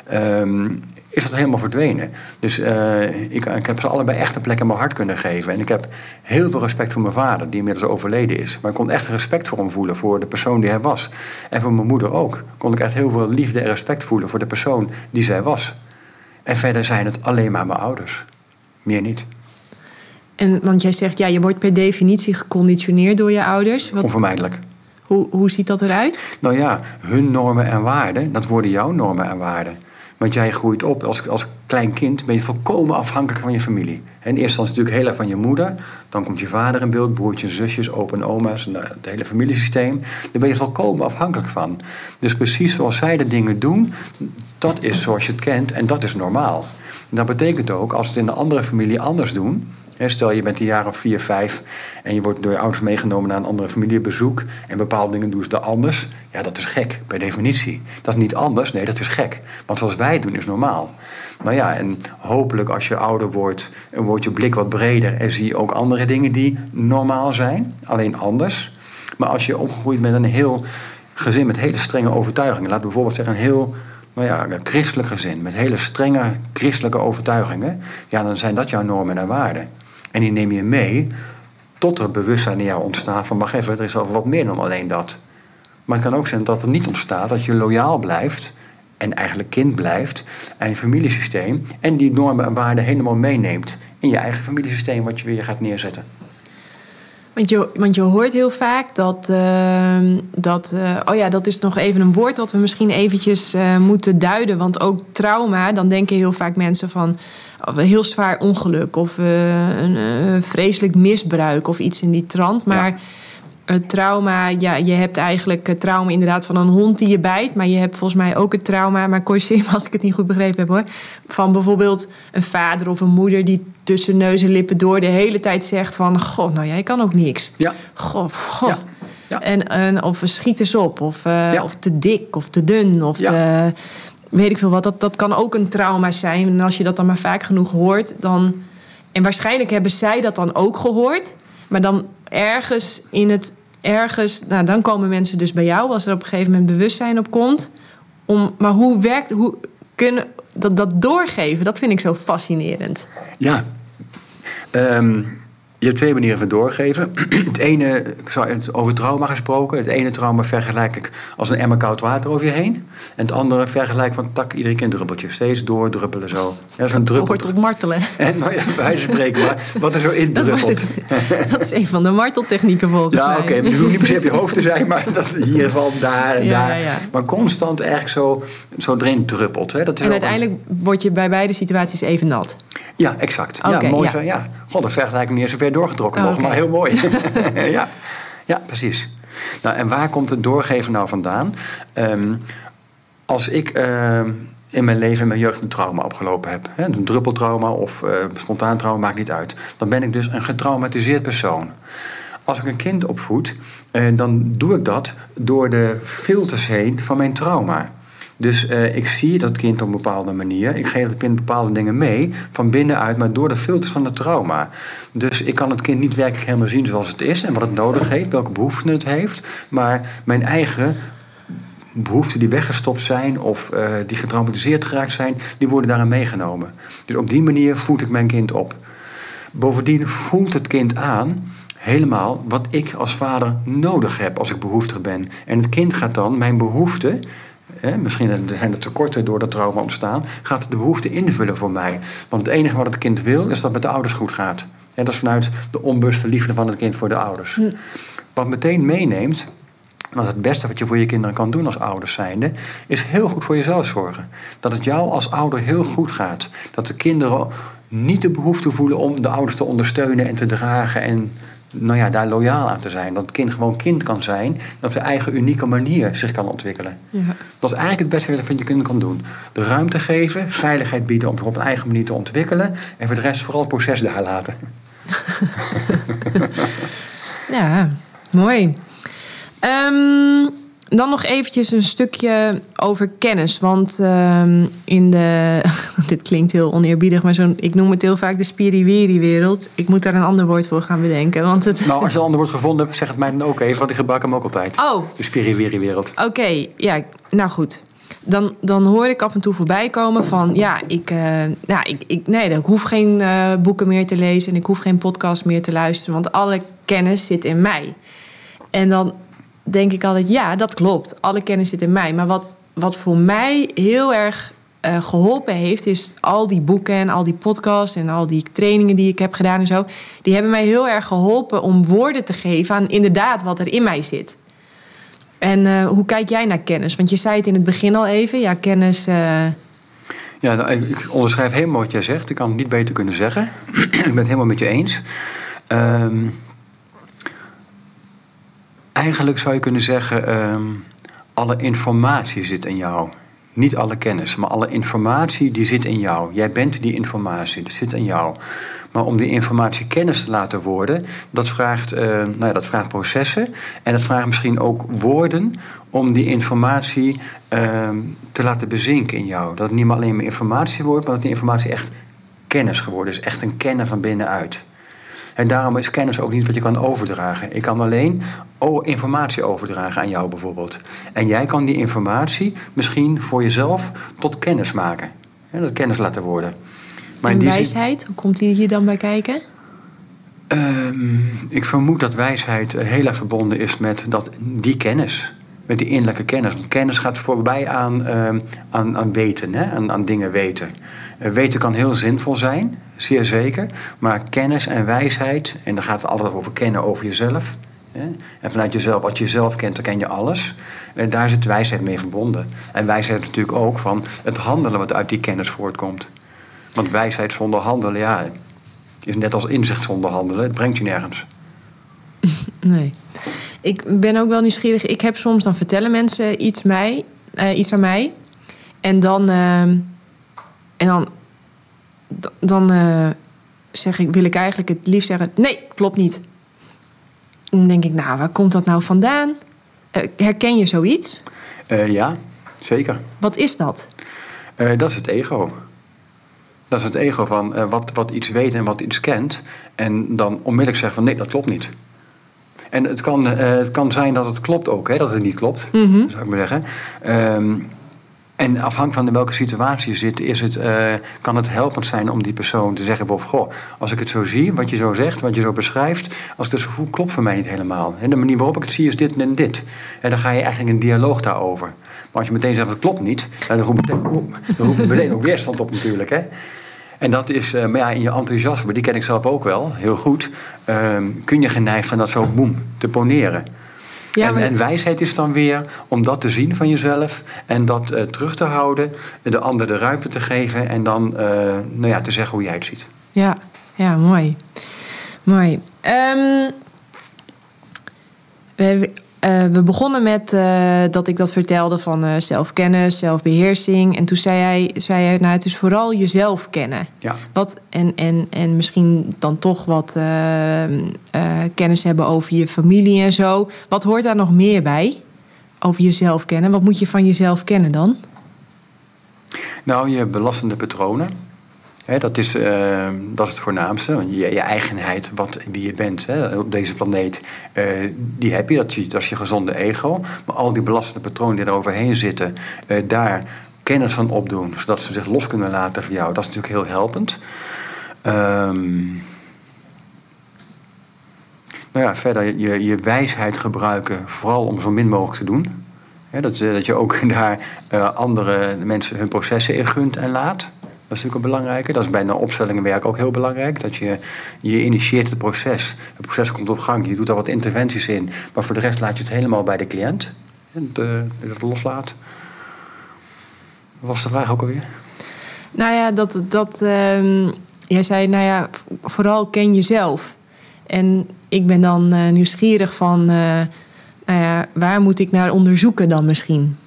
ehm, is dat helemaal verdwenen. Dus uh, ik, ik, heb ze allebei echt een plek in mijn hart kunnen geven. En ik heb heel veel respect voor mijn vader, die inmiddels overleden is. Maar ik kon echt respect voor hem voelen, voor de persoon die hij was. En voor mijn moeder ook. Kon ik echt heel veel liefde en respect voelen voor de persoon die zij was. En verder zijn het alleen maar mijn ouders. Meer niet. En, want jij zegt, ja, je wordt per definitie geconditioneerd door je ouders. Wat, Onvermijdelijk. Hoe, hoe ziet dat erurait? Nou ja, hun normen en waarden, dat worden jouw normen en waarden. Want jij groeit op als, als klein kind, ben je volkomen afhankelijk van je familie. in eerste instantie natuurlijk heel erg van je moeder. Dan komt je vader in beeld, broertjes, zusjes, opa en oma's, nou, het hele familiesysteem. Daar ben je volkomen afhankelijk van. Dus precies zoals zij de dingen doen, dat is zoals je het kent en dat is normaal. dat betekent ook, als het in een andere familie anders doen, Stel je bent een jaar of vier, vijf en je wordt door je ouders meegenomen naar een andere familiebezoek en bepaalde dingen doen ze er anders. Ja, dat is gek, per definitie. Dat is niet anders, nee, dat is gek. Want zoals wij doen is normaal. Nou ja, en hopelijk als je ouder wordt, wordt je blik wat breder en zie je ook andere dingen die normaal zijn, alleen anders. Maar als je opgegroeid bent in een heel gezin met hele strenge overtuigingen, laat bijvoorbeeld zeggen een heel nou ja, een christelijk gezin met hele strenge christelijke overtuigingen, ja, dan zijn dat jouw normen en waarden. En die neem je mee tot er bewustzijn in jou ontstaat van, wacht even, er is al wat meer dan alleen dat. Maar het kan ook zijn dat het niet ontstaat, dat je loyaal blijft en eigenlijk kind blijft aan je familiesysteem en die normen en waarden helemaal meeneemt in je eigen familiesysteem wat je weer gaat neerzetten. Want je, want je hoort heel vaak dat, uh, dat uh, oh ja, dat is nog even een woord dat we misschien eventjes uh, moeten duiden. Want ook trauma, dan denken heel vaak mensen van oh, heel zwaar ongeluk of een vreselijk misbruik of iets in die trant. Maar ja het trauma, ja, je hebt eigenlijk het trauma inderdaad van een hond die je bijt. Maar je hebt volgens mij ook het trauma, maar corrigeer me als ik het niet goed begrepen heb hoor. Van bijvoorbeeld een vader of een moeder die tussen neus en lippen door de hele tijd zegt van... God, nou jij kan ook niks. Ja. God, god. Ja. Ja. En, en, of schiet eens op, of, uh, ja. of te dik, of te dun, of te, weet ik veel wat. Dat, dat kan ook een trauma zijn. En als je dat dan maar vaak genoeg hoort, dan... En waarschijnlijk hebben zij dat dan ook gehoord. Maar dan ergens in het. Ergens, nou, dan komen mensen dus bij jou als er op een gegeven moment bewustzijn op komt. Om, maar hoe werkt, hoe kunnen dat, dat doorgeven, dat vind ik zo fascinerend. Ja, um, je hebt twee manieren van doorgeven. Het ene, over trauma gesproken. Het ene trauma vergelijk ik als een emmer koud water over je heen. En het andere vergelijk van tak, iedere keer een druppeltje. Steeds doordruppelen zo. Ja, dat is een druppel. wordt op martelen. En nou ja, bij spreken, maar wat er zo in druppelt. Dat, is een van de marteltechnieken volgens ja, mij. Ja, oké. Okay. bedoel niet per se op je hoofd te zijn, maar dat hier valt daar en ja, daar. Ja, maar constant eigenlijk zo, zo erin druppelt. Hè. Dat is en uiteindelijk een... word je bij beide situaties even nat. Ja, exact. Okay, ja, mooi. Ja. ja. God, de vergelijking niet zo ver doorgetrokken oh, nog, maar heel mooi. ja. ja, precies. Nou, en waar komt het doorgeven nou vandaan? Um, als ik uh, in mijn leven in mijn jeugd een trauma opgelopen heb, hè, een druppeltrauma of uh, spontaan trauma, maakt niet uit, dan ben ik dus een getraumatiseerd persoon. Als ik een kind opvoed, uh, dan doe ik dat door de filters heen van mijn trauma. Dus uh, ik zie dat kind op een bepaalde manier. Ik geef het kind bepaalde dingen mee van binnenuit, maar door de filters van het trauma. Dus ik kan het kind niet werkelijk helemaal zien zoals het is en wat het nodig heeft, welke behoeften het heeft. Maar mijn eigen behoeften die weggestopt zijn of uh, die getraumatiseerd geraakt zijn, die worden daarin meegenomen. Dus op die manier voed ik mijn kind op. Bovendien voelt het kind aan helemaal wat ik als vader nodig heb als ik behoeftig ben. En het kind gaat dan mijn behoeften misschien zijn er tekorten door dat trauma ontstaan, gaat de behoefte invullen voor mij. Want het enige wat het kind wil, is dat het met de ouders goed gaat. En dat is vanuit de onbewuste liefde van het kind voor de ouders. Wat meteen meeneemt, want het beste wat je voor je kinderen kan doen als ouders zijnde, is heel goed voor jezelf zorgen. Dat het jou als ouder heel goed gaat. Dat de kinderen niet de behoefte voelen om de ouders te ondersteunen en te dragen en nou ja, daar loyaal aan te zijn. Dat het kind gewoon kind kan zijn en op zijn eigen unieke manier zich kan ontwikkelen. Ja. Dat is eigenlijk het beste wat je kind kan doen. De ruimte geven, veiligheid bieden om zich op een eigen manier te ontwikkelen en voor de rest vooral het proces daar laten. ja, mooi. Um, dan nog eventjes een stukje over kennis. Want ehm, in de. dit klinkt heel oneerbiedig, maar zo'n, ik noem het heel vaak de spiriwiri-wereld. Ik moet daar een ander woord voor gaan bedenken. Want het... Nou, als je een ander woord gevonden hebt, zeg het mij dan ook even, want ik gebruik hem ook altijd. Oh. De spiriwiri-wereld. Oké, ja, nou goed. Dan, dan hoor ik af en toe voorbij komen van ja, ik, uh, ja, ik, ik, nee, ik hoef geen uh, boeken meer te lezen en ik hoef geen podcast meer te luisteren, want alle kennis zit in mij. En dan denk ik altijd, ja, dat klopt. Alle kennis zit in mij. Maar wat, wat voor mij heel erg uh, geholpen heeft, is al die boeken en al die podcasts en al die trainingen die ik heb gedaan en zo. Die hebben mij heel erg geholpen om woorden te geven aan inderdaad wat er in mij zit. En uh, hoe kijk jij naar kennis? Want je zei het in het begin al even, ja, kennis. Uh... Ja, nou, ik onderschrijf helemaal wat jij zegt. Ik kan het niet beter kunnen zeggen. ik ben het helemaal met je eens. Um, eigenlijk zou je kunnen zeggen, um, alle informatie zit in jou. Niet alle kennis, maar alle informatie die zit in jou. Jij bent die informatie, dat zit in jou. Maar om die informatie kennis te laten worden, dat vraagt, uh, nou ja, dat vraagt processen. En dat vraagt misschien ook woorden om die informatie uh, te laten bezinken in jou. Dat het niet meer alleen maar informatie wordt, maar dat die informatie echt kennis geworden is. Echt een kennen van binnenuit. En daarom is kennis ook niet wat je kan overdragen. Ik kan alleen informatie overdragen aan jou bijvoorbeeld. En jij kan die informatie misschien voor jezelf tot kennis maken. En dat kennis laten worden. Maar en wijsheid, hoe komt die hier dan bij kijken? Um, ik vermoed dat wijsheid heel erg verbonden is met dat, die kennis. Met die innerlijke kennis. Want kennis gaat voorbij aan, um, aan, aan weten, hè? Aan, aan dingen weten. Uh, weten kan heel zinvol zijn, zeer zeker. Maar kennis en wijsheid, en dan gaat het altijd over kennen over jezelf. En vanuit jezelf, wat je jezelf kent, dan ken je alles. En daar zit wijsheid mee verbonden. En wijsheid natuurlijk ook van het handelen wat uit die kennis voortkomt. Want wijsheid zonder handelen, ja, is net als inzicht zonder handelen. Het brengt je nergens. Nee. Ik ben ook wel nieuwsgierig. Ik heb soms dan vertellen mensen iets, mij, uh, iets aan mij. En dan, uh, en dan, dan uh, zeg ik, wil ik eigenlijk het liefst zeggen: nee, klopt niet. En dan denk ik, nou, waar komt dat nou vandaan? Uh, herken je zoiets? ja, zeker. Wat is dat? dat is het ego. Dat is het ego van wat, wat iets weet en wat iets kent. En dan onmiddellijk zeggen van nee, dat klopt niet. En het kan, het kan zijn dat het klopt ook, hè, dat het niet klopt, mm -hmm. zou ik maar zeggen. Um, en afhankelijk van in welke situatie je zit, is het, uh, kan het helpend zijn om die persoon te zeggen: goh, als ik het zo zie, wat je zo zegt, wat je zo beschrijft, als ik het zo klopt voor mij niet helemaal. En de manier waarop ik het zie is dit en dit. En dan ga je eigenlijk een dialoog daarover. Maar als je meteen zegt: het klopt niet, dan roept meteen, meteen ook weerstand op, natuurlijk. Hè? En dat is, uh, maar ja, in je enthousiasme, die ken ik zelf ook wel, heel goed, uh, kun je geneigd zijn dat zo boem te poneren. Ja, en, en, wijsheid is dan weer om dat te zien van jezelf en dat uh, terug te houden, de ander de ruimte te geven en dan uh, nou ja, te zeggen hoe jij het ziet. Ja, ja mooi. Mooi. Um, we, uh, we begonnen met uh, dat ik dat vertelde van uh, zelfkennis, zelfbeheersing. En toen zei hij, zei hij nou, het is vooral jezelf kennen. Ja. Wat, en, en, en misschien dan toch wat kennis hebben over je familie en zo. Wat hoort daar nog meer bij? Over jezelf kennen. Wat moet je van jezelf kennen dan? Nou, je belastende patronen. Dat, is, uh, dat is het voornaamste. Je, je eigenheid, wat, wie je bent hè, op deze planeet, uh, die heb je. Dat, je. is je gezonde ego. Maar al die belastende patronen die er overheen zitten, uh, daar kennis van opdoen, zodat ze zich los kunnen laten voor jou, dat is natuurlijk heel helpend. Um, nou ja, verder je, je wijsheid gebruiken, vooral om zo min mogelijk te doen. Dat, dat je ook daar andere mensen hun processen in gunt en laat. Dat is natuurlijk een belangrijke. Dat is bij een opstellingenwerk ook heel belangrijk. Dat je, je initieert het proces. Het proces komt op gang. Je doet daar wat interventies in. Maar voor de rest laat je het helemaal bij de cliënt. En het loslaat. Was de vraag ook alweer? Nou ja, dat... dat uh, jij zei, nou ja, vooral ken jezelf. En ik ben dan uh, nieuwsgierig van... Uh, nou ja, waar moet ik naar onderzoeken dan misschien?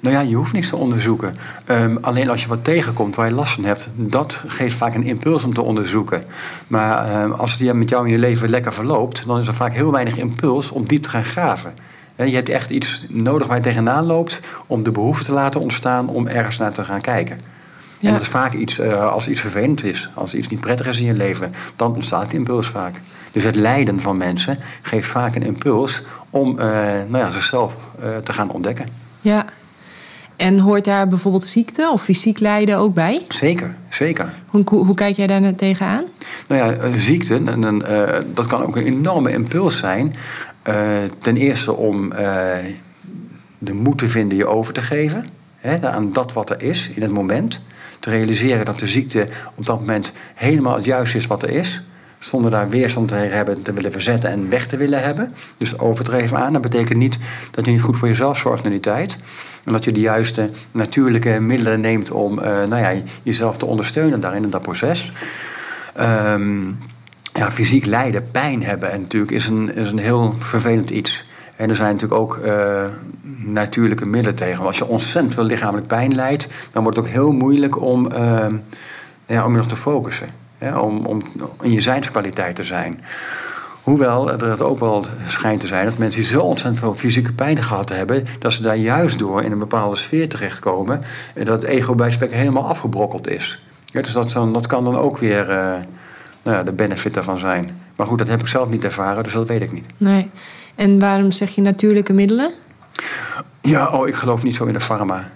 Nou ja, je hoeft niks te onderzoeken. Um, alleen als je wat tegenkomt waar je last van hebt, dat geeft vaak een impuls om te onderzoeken. Maar um, als het met jou in je leven lekker verloopt, dan is er vaak heel weinig impuls om diep te gaan graven. Je hebt echt iets nodig waar je tegenaan loopt om de behoefte te laten ontstaan om ergens naar te gaan kijken. Ja. En dat is vaak iets, uh, als iets vervelend is, als iets niet prettig is in je leven, dan ontstaat die impuls vaak. Dus het lijden van mensen geeft vaak een impuls om uh, nou ja, zichzelf uh, te gaan ontdekken. Ja, en hoort daar bijvoorbeeld ziekte of fysiek lijden ook bij? Zeker, zeker. Hoe, hoe, hoe kijk jij daar tegenaan? Nou ja, ziekte, en, dat kan ook een enorme impuls zijn. ten eerste om de moed te vinden je over te geven hè, aan dat wat er is in het moment te realiseren dat de ziekte op dat moment helemaal het juiste is wat er is. Zonder daar weerstand te hebben, te willen verzetten en weg te willen hebben. Dus overdreven aan. Dat betekent niet dat je niet goed voor jezelf zorgt in die tijd. En dat je de juiste natuurlijke middelen neemt om uh, nou ja, jezelf te ondersteunen daarin in dat proces. Um, ja, fysiek lijden, pijn hebben en natuurlijk is een, is een heel vervelend iets. En er zijn natuurlijk ook uh, natuurlijke middelen tegen. Als je ontzettend veel lichamelijk pijn lijdt, dan wordt het ook heel moeilijk om, uh, ja, om je nog te focussen. Om, om in je zijnskwaliteit te zijn. Hoewel er het ook wel schijnt te zijn dat mensen die zo ontzettend veel fysieke pijn gehad hebben, dat ze daar juist door in een bepaalde sfeer terechtkomen en dat het ego bij spreken helemaal afgebrokkeld is. Ja, dus dat, dat kan dan ook weer uh, nou ja, de benefit daarvan zijn. Maar goed, dat heb ik zelf niet ervaren, dus dat weet ik niet. Nee. En waarom zeg je natuurlijke middelen? Ja, oh, ik geloof niet zo in de pharma.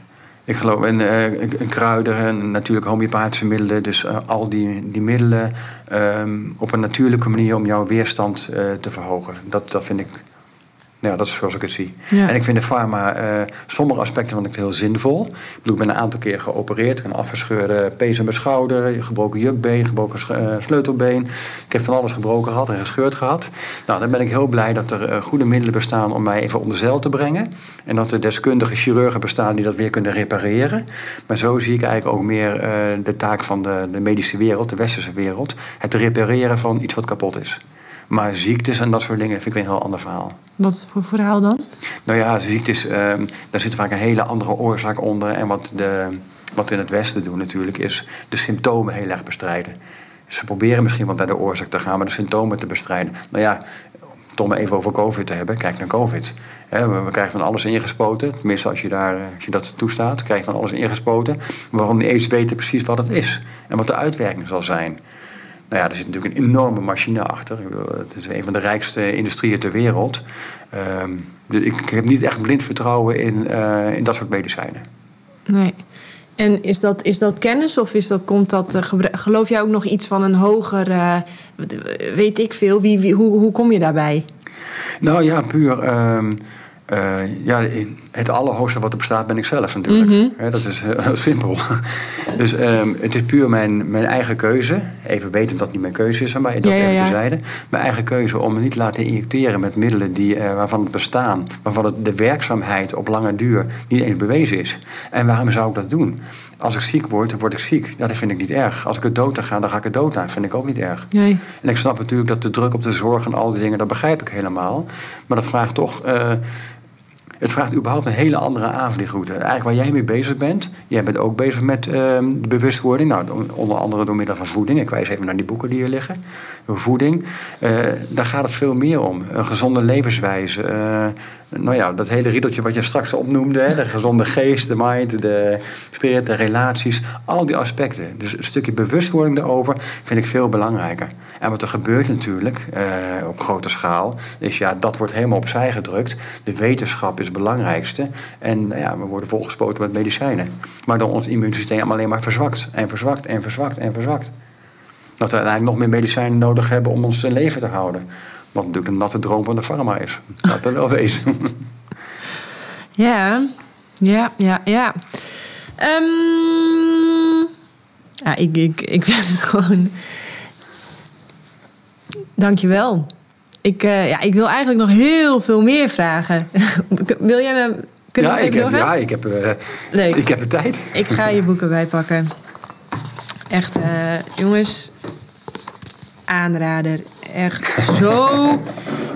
Ik geloof in, uh, kruiden en natuurlijk homeopathische middelen. Dus uh, al die, die middelen um, op een natuurlijke manier om jouw weerstand uh, te verhogen. Dat, dat vind ik ja, dat is zoals ik het zie. Ja. En ik vind de pharma, uh, sommige aspecten van het heel zinvol. Ik bedoel, ik ben een aantal keer geopereerd. Een afgescheurde pees in mijn schouder, gebroken jukbeen, gebroken uh, sleutelbeen. Ik heb van alles gebroken gehad en gescheurd gehad. Nou, dan ben ik heel blij dat er uh, goede middelen bestaan om mij even onder zeil te brengen. En dat er deskundige chirurgen bestaan die dat weer kunnen repareren. Maar zo zie ik eigenlijk ook meer de taak van de, de medische wereld, de westerse wereld. Het repareren van iets wat kapot is. Maar ziektes en dat soort dingen vind ik weer een heel ander verhaal. Wat voor verhaal dan? Nou ja, ziektes, um, daar zit vaak een hele andere oorzaak onder. En wat, de, wat we in het Westen doen natuurlijk, is de symptomen heel erg bestrijden. Ze proberen misschien wel naar de oorzaak te gaan, maar de symptomen te bestrijden. Nou ja, om maar even over COVID te hebben, kijk naar COVID. we, krijgen van alles ingespoten, tenminste als je, daar, als je dat toestaat, krijg je van alles ingespoten. Waarom niet eens weten precies wat het is en wat de uitwerking zal zijn. Nou ja, er zit natuurlijk een enorme machine achter. Het is een van de rijkste industrieën ter wereld. Um, ik, heb niet echt blind vertrouwen in, uh, in dat soort medicijnen. Nee. En is dat, is dat kennis of is dat, komt dat, uh, geloof jij ook nog iets van een hoger, uh, weet ik veel, wie, wie, hoe, hoe kom je daarbij? Nou ja, puur. Um, uh, ja, het allerhoogste wat er bestaat ben ik zelf natuurlijk. Mm -hmm. dat is heel simpel. dus um, het is puur mijn, mijn eigen keuze. Even weten dat het niet mijn keuze is, maar dat ja, even ja. terzijde. Mijn eigen keuze om me niet te laten injecteren met middelen die, uh, waarvan het bestaan... waarvan het, de werkzaamheid op lange duur niet eens bewezen is. En waarom zou ik dat doen? Als ik ziek word, dan word ik ziek. Ja, dat vind ik niet erg. Als ik het dood ga, dan ga ik het dood aan. Dat vind ik ook niet erg. Nee. En ik snap natuurlijk dat de druk op de zorg en al die dingen, dat begrijp ik helemaal. Maar dat vraagt toch. Uh, het vraagt überhaupt een hele andere aanvliegroute. Eigenlijk waar jij mee bezig bent. Jij bent ook bezig met uh, de bewustwording. Nou, onder andere door middel van voeding. Ik wijs even naar die boeken die hier liggen. Voeding. Uh, daar gaat het veel meer om. Een gezonde levenswijze. Uh, nou ja, dat hele riedeltje wat je straks opnoemde. Hè, de gezonde geest, de mind, de spirit, de relaties. Al die aspecten. Dus een stukje bewustwording daarover vind ik veel belangrijker. En wat er gebeurt natuurlijk uh, op grote schaal, is ja, dat wordt helemaal opzij gedrukt. De wetenschap is belangrijkste. En nou ja, we worden volgespoten met medicijnen. Waardoor ons immuunsysteem alleen maar verzwakt en verzwakt en verzwakt en verzwakt. Dat we uiteindelijk nog meer medicijnen nodig hebben om ons leven te houden. Wat natuurlijk een natte droom van de pharma is. Dat er wel wezen. Ja, ja, ja, ja. Um, ja, ik, ik, ik vind het gewoon Dankjewel. Ik, uh, ja, ik wil eigenlijk nog heel veel meer vragen. wil jij een. Ja, ik heb, ja, ik heb, uh, Leuk. ik heb de tijd. Ik ga je boeken bijpakken. Echt, uh, jongens. Aanrader. Echt zo.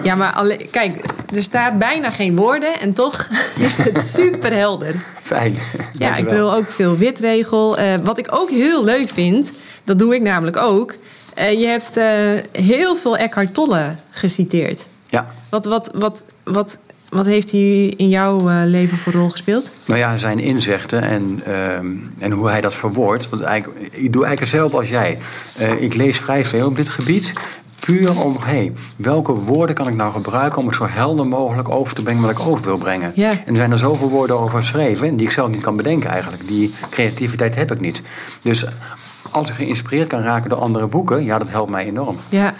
Ja, maar kijk, er staat bijna geen woorden en toch is het super helder. Fijn. Ja, ik wil ook veel witregel. Uh, wat ik ook heel leuk vind, dat doe ik namelijk ook je hebt uh, heel veel Eckhart Tolle geciteerd. Ja. Wat, wat, wat, wat wat heeft hij in jouw eh, leven voor rol gespeeld? Nou ja, zijn inzichten en, ehm, en hoe hij dat verwoordt. Want eigenlijk, ik doe eigenlijk hetzelfde als jij. Eh, ik lees vrij veel op dit gebied. Puur om, hey, welke woorden kan ik nou gebruiken om het zo helder mogelijk over te brengen wat ik over wil brengen. Ja. En er zijn er zoveel woorden over geschreven die ik zelf niet kan bedenken eigenlijk. Die creativiteit heb ik niet. Dus als ik geïnspireerd kan raken door andere boeken, ja, dat helpt mij enorm. Ja.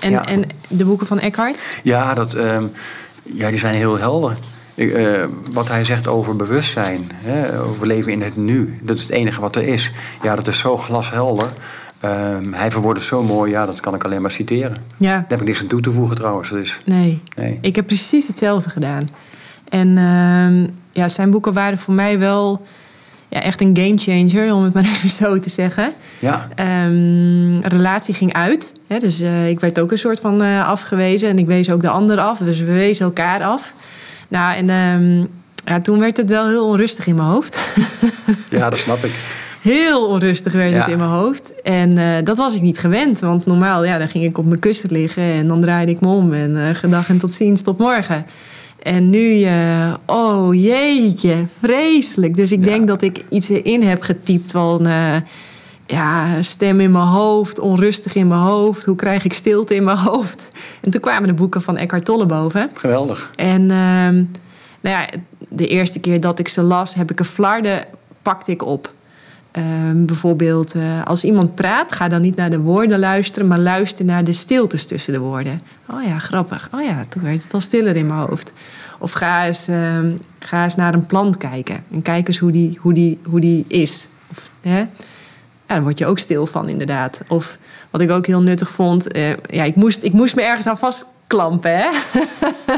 En, Ja. en de boeken van Eckhart? Ja, dat, ehm, ja die zijn heel helder. Ik, eh, wat hij zegt over bewustzijn, hè, over leven in het nu, dat is het enige wat er is. Ja, dat is zo glashelder. Ehm, hij verwoordt het zo mooi, ja, dat kan ik alleen maar citeren. Ja. Daar heb ik niks aan toe te voegen trouwens. Dus, Nee. nee. Ik heb precies hetzelfde gedaan. En ehm, ja, zijn boeken waren voor mij wel ja, echt een gamechanger, om het maar even zo te zeggen. Ja, Ehm, relatie ging uit. Hè, dus eh, ik werd ook een soort van eh, afgewezen. En ik wees ook de ander af. Dus we wezen elkaar af. Nou, en ehm, ja, toen werd het wel heel onrustig in mijn hoofd. ja, dat snap ik. Heel onrustig werd Ja. het in mijn hoofd. En eh, dat was ik niet gewend. Want normaal, ja, dan ging ik op mijn kussen liggen en dan draaide ik me om. En gedag en tot ziens, tot morgen. En nu, eh, oh jeetje, vreselijk. Dus ik Ja. denk dat ik iets erin heb getypt van... eh, ja, stem in mijn hoofd, onrustig in mijn hoofd. Hoe krijg ik stilte in mijn hoofd? En toen kwamen de boeken van Eckhart Tolle boven. Geweldig. En ehm, nou ja, de eerste keer dat ik ze las, heb ik een flarden, pakte ik op. Ehm, bijvoorbeeld, eh, als iemand praat, ga dan niet naar de woorden luisteren, maar luister naar de stiltes tussen de woorden. Oh ja, grappig. Oh ja, toen werd het al stiller in mijn hoofd. Of ga eens, ehm, ga eens naar een plant kijken en kijk eens hoe die, hoe die, hoe die is. Of, hè? Ja, daar word je ook stil van, inderdaad. Of wat ik ook heel nuttig vond, eh, ja, ik moest, ik moest me ergens aan vastklampen, hè?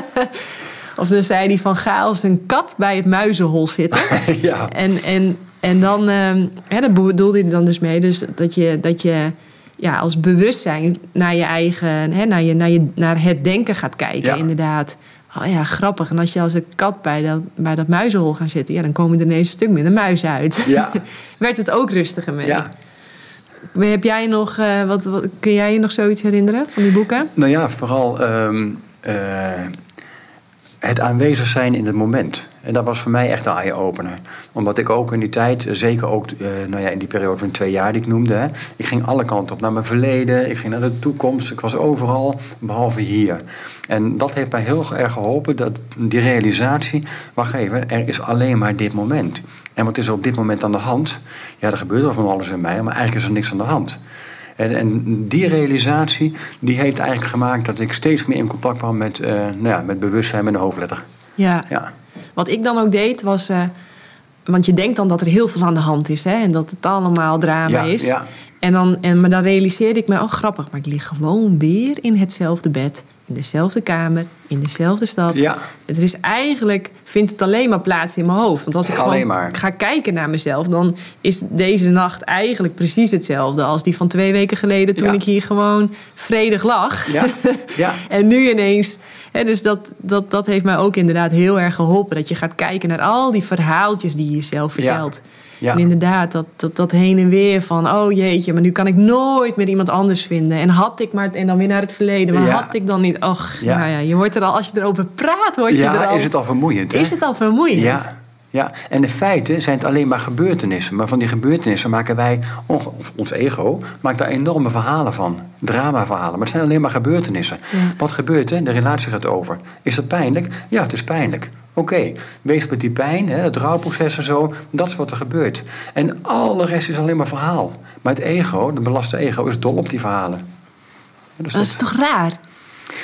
of dan zei hij van ga als een kat bij het muizenhol zitten. ja. En, en, en dan, ehm, hè, daar bedoelde hij dan dus mee, dus dat je, dat je ja, als bewustzijn naar je eigen, hè, naar, je, naar, je, naar het denken gaat kijken, Ja. inderdaad. Oh ja, grappig. En als je als een kat bij dat, bij dat muizenhol gaat zitten, ja, dan komen er ineens een stuk minder muizen uit. Ja. Werd het ook rustiger mee. ja. Heb jij nog, eh, wat, wat, kun jij je nog zoiets herinneren van die boeken? Nou ja, vooral ehm, eh, het aanwezig zijn in het moment. En dat was voor mij echt een eye-opener. Omdat ik ook in die tijd, zeker ook eh, nou ja, in die periode van twee jaar die ik noemde... Hè, ik ging alle kanten op, naar mijn verleden, ik ging naar de toekomst. Ik was overal, behalve hier. En dat heeft mij heel erg geholpen, dat, die realisatie... wacht even, er is alleen maar dit moment. En wat is er op dit moment aan de hand? Ja, er gebeurt er van alles in mij, maar eigenlijk is er niks aan de hand. En, en die realisatie die heeft eigenlijk gemaakt dat ik steeds meer in contact kwam met, eh, nou ja, met bewustzijn met een hoofdletter. Ja. Ja, Wat ik dan ook deed was. eh, want je denkt dan dat er heel veel aan de hand is hè, en dat het allemaal drama Ja, is. ja. En, dan, en maar dan realiseerde ik me, oh grappig, maar ik lig gewoon weer in hetzelfde bed, in dezelfde kamer, in dezelfde stad. Ja. Het is eigenlijk, vindt het alleen maar plaats in mijn hoofd. Want als ik Alleen gewoon maar. ga kijken naar mezelf, dan is deze nacht eigenlijk precies hetzelfde als die van twee weken geleden toen Ja. ik hier gewoon vredig lag. ja, ja. En nu ineens. Dus dat, dat, dat heeft mij ook inderdaad heel erg geholpen. Dat je gaat kijken naar al die verhaaltjes die je jezelf vertelt. Ja. En inderdaad, dat, dat, dat heen en weer van... oh jeetje, maar nu kan ik nooit meer iemand anders vinden. En had ik maar... En dan weer naar het verleden. Maar Ja. had ik dan niet... Och, Ja. nou ja, je wordt er al... Als je erover praat, word je er al... is het al vermoeiend. Hè? is het al vermoeiend. Ja, ja, en de feiten zijn het alleen maar gebeurtenissen. Maar van die gebeurtenissen maken wij, ons, ego, maakt daar enorme verhalen van. Dramaverhalen. Maar het zijn alleen maar gebeurtenissen. Ja. Wat gebeurt er? De relatie gaat over. Is dat pijnlijk? Ja, het is pijnlijk. Oké, wees met die pijn, hè, het rouwproces en zo. Dat is wat er gebeurt. En alle rest is alleen maar verhaal. Maar het ego, de belaste ego, is dol op die verhalen. Ja, dus Dat is toch raar?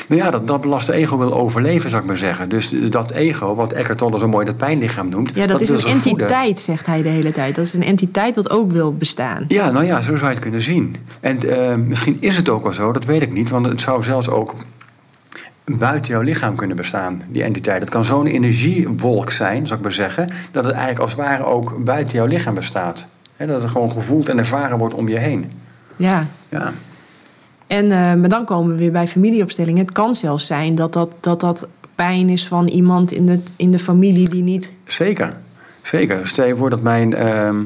Nou ja, dat, dat belaste ego wil overleven, zou ik maar zeggen. Dus dat ego, wat Eckhart Tolle zo mooi dat pijnlichaam noemt... Ja, dat, is een voeden. entiteit, zegt hij de hele tijd. Dat is een entiteit wat ook wil bestaan. Ja, nou ja, zo zou je het kunnen zien. En eh, misschien is het ook wel zo, dat weet ik niet. Want het zou zelfs ook buiten jouw lichaam kunnen bestaan, die entiteit. Het kan zo'n energiewolk zijn, zou ik maar zeggen... dat het eigenlijk als het ware ook buiten jouw lichaam bestaat. Hè, dat het gewoon gevoeld en ervaren wordt om je heen. Ja. Ja, En eh, maar dan komen we weer bij familieopstellingen. Het kan zelfs zijn dat dat, dat, dat pijn is van iemand in, het, in de familie die niet. zeker. Zeker. Stel je voor dat mijn... ehm,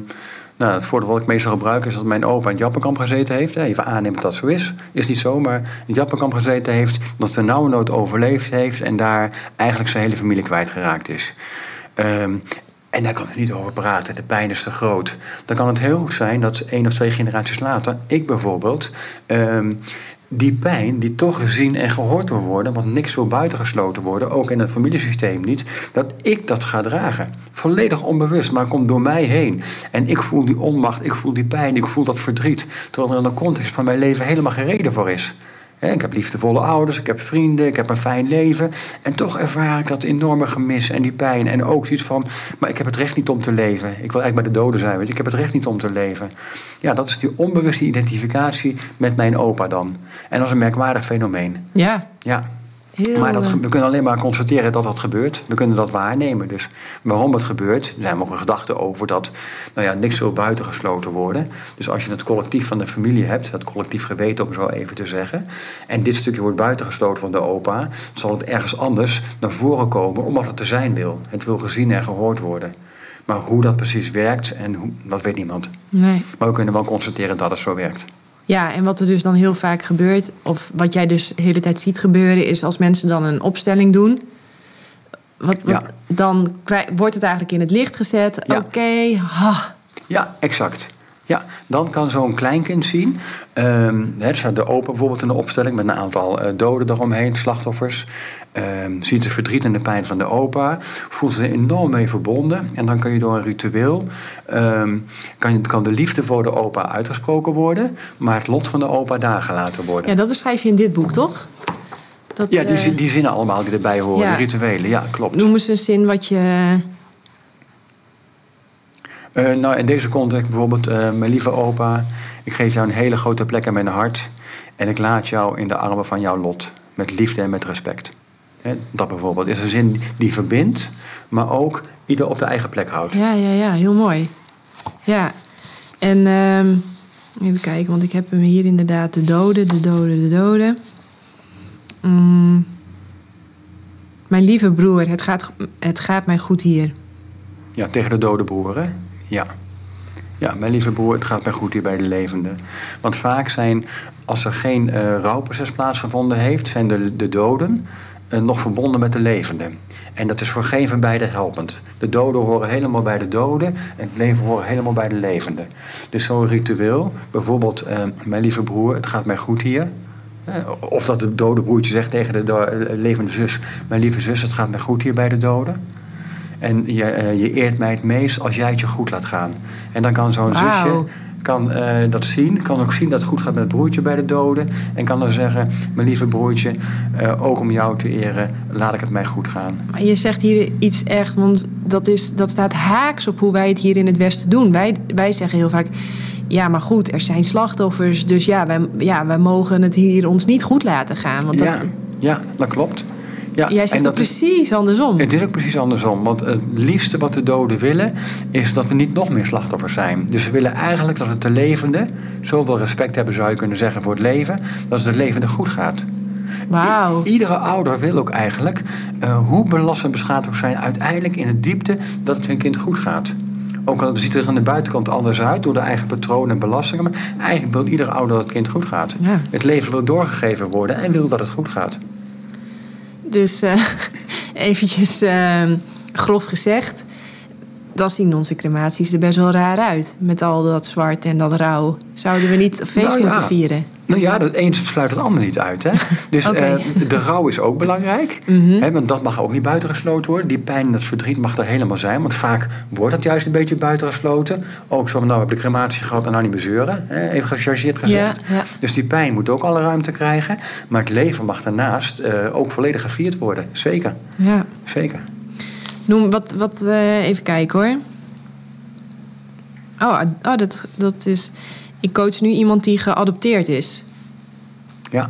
Nou, het voordeel wat ik meestal gebruik is dat mijn opa in Jappenkamp gezeten heeft. Even aannemen dat dat zo is. Is niet zo, maar in Jappenkamp gezeten heeft. Dat ze nauwe nood overleefd heeft en daar eigenlijk zijn hele familie kwijtgeraakt is. Ehm, en daar kan ik niet over praten. De pijn is te groot. Dan kan het heel goed zijn dat één of twee generaties later, ik bijvoorbeeld, ehm, die pijn die toch gezien en gehoord wil worden, want niks wil buitengesloten worden, ook in het familiesysteem niet, dat ik dat ga dragen. Volledig onbewust, maar komt door mij heen. En ik voel die onmacht, ik voel die pijn, ik voel dat verdriet, terwijl er in de context van mijn leven helemaal geen reden voor is. Ik heb liefdevolle ouders, ik heb vrienden, ik heb een fijn leven. En toch ervaar ik dat enorme gemis en die pijn. En ook zoiets van, maar ik heb het recht niet om te leven. Ik wil eigenlijk bij de doden zijn, weet je. Ik heb het recht niet om te leven. Ja, dat is die onbewuste identificatie met mijn opa dan. En dat is een merkwaardig fenomeen. Ja. Ja. Heel, maar dat, we kunnen alleen maar constateren dat dat gebeurt. We kunnen dat waarnemen. Dus waarom het gebeurt, er zijn ook een gedachte over dat nou ja, niks wil buitengesloten worden. Dus als je het collectief van de familie hebt, het collectief geweten om zo even te zeggen, en dit stukje wordt buitengesloten van de opa, zal het ergens anders naar voren komen omdat het te zijn wil. Het wil gezien en gehoord worden. Maar hoe dat precies werkt, en hoe, dat weet niemand. Nee. Maar we kunnen wel constateren dat het zo werkt. Ja, en wat er dus dan heel vaak gebeurt, of wat jij dus de hele tijd ziet gebeuren, is als mensen dan een opstelling doen. Wat, wat Dan wordt het eigenlijk in het licht gezet. Oké, ha. Ja, exact. Ja, dan kan zo'n kleinkind zien. Um, er staat de open bijvoorbeeld in de opstelling met een aantal uh, doden eromheen, slachtoffers. Um, ziet de verdriet en de pijn van de opa. Voelt zich er enorm mee verbonden. En dan kan je door een ritueel. Um, kan, kan de liefde voor de opa uitgesproken worden. Maar het lot van de opa daar gelaten worden. Ja, dat beschrijf je in dit boek, toch? Dat, ja, die, uh, die zinnen allemaal die erbij horen, ja. die rituelen. Ja, klopt. Noem eens een zin wat je. Uh, nou, in deze context bijvoorbeeld, uh, mijn lieve opa, ik geef jou een hele grote plek in mijn hart en ik laat jou in de armen van jouw lot, met liefde en met respect. He, dat bijvoorbeeld is een zin die verbindt, maar ook ieder op de eigen plek houdt. Ja, ja, ja, heel mooi. Ja, en uh, even kijken, want ik heb hem hier inderdaad de doden, de doden, de doden. Mm. Mijn lieve broer, het gaat, het gaat mij goed hier. Ja, tegen de dode broer, hè? Ja. Ja, mijn lieve broer, het gaat mij goed hier bij de levenden. Want vaak zijn, als er geen uh, rouwproces plaatsgevonden heeft, zijn de, de doden uh, nog verbonden met de levenden. En dat is voor geen van beiden helpend. De doden horen helemaal bij de doden en het leven horen helemaal bij de levenden. Dus zo'n ritueel, bijvoorbeeld, uh, mijn lieve broer, het gaat mij goed hier. Of dat het dode broertje zegt tegen de levende zus: Mijn lieve zus, het gaat mij goed hier bij de doden. En je, uh, je eert mij het meest als jij het je goed laat gaan. En dan kan zo'n wow. zusje kan, uh, dat zien. Kan ook zien dat het goed gaat met het broertje bij de doden. En kan dan zeggen, mijn lieve broertje, uh, ook om jou te eren, laat ik het mij goed gaan. Maar je zegt hier iets echt, want dat, is, dat staat haaks op hoe wij het hier in het Westen doen. Wij, wij zeggen heel vaak, ja, maar goed, er zijn slachtoffers. Dus ja wij, ja, wij mogen het hier ons niet goed laten gaan. Want dat... ja, ja, dat klopt. Ja, Jij zegt het precies is, andersom. Het is ook precies andersom. Want het liefste wat de doden willen, is dat er niet nog meer slachtoffers zijn. Dus ze willen eigenlijk dat het de levende zoveel respect hebben, zou je kunnen zeggen, voor het leven, dat het de levende goed gaat. Wow. Iedere ouder wil ook eigenlijk, uh, hoe belastend beschadigd ook zijn, uiteindelijk in het diepte dat het hun kind goed gaat. Ook al ziet het er aan de buitenkant anders uit door de eigen patronen en belastingen. Maar eigenlijk wil iedere ouder dat het kind goed gaat. Ja. Het leven wil doorgegeven worden en wil dat het goed gaat. Dus uh, eventjes uh, grof gezegd, dan zien onze crematies er best wel raar uit. Met al dat zwart en dat rouw. Zouden we niet een feest nou ja. moeten vieren? Nou ja, het een sluit het ander niet uit. Hè? Dus uh, de rouw is ook belangrijk. Mhm. Hè, want dat mag ook niet buitengesloten worden. Die pijn en dat verdriet mag er helemaal zijn. Want vaak wordt dat juist een beetje buitengesloten. Ook zo, nou, we hebben de crematie gehad en nou niet meer zeuren. Hè? Even gechargeerd gezegd. Ja, ja. Dus die pijn moet ook alle ruimte krijgen. Maar het leven mag daarnaast uh, ook volledig gevierd worden. Zeker. Ja. Zeker. Noem wat, wat uh, even kijken hoor. Oh, oh dat, dat is. Ik coach nu iemand die geadopteerd is. Ja.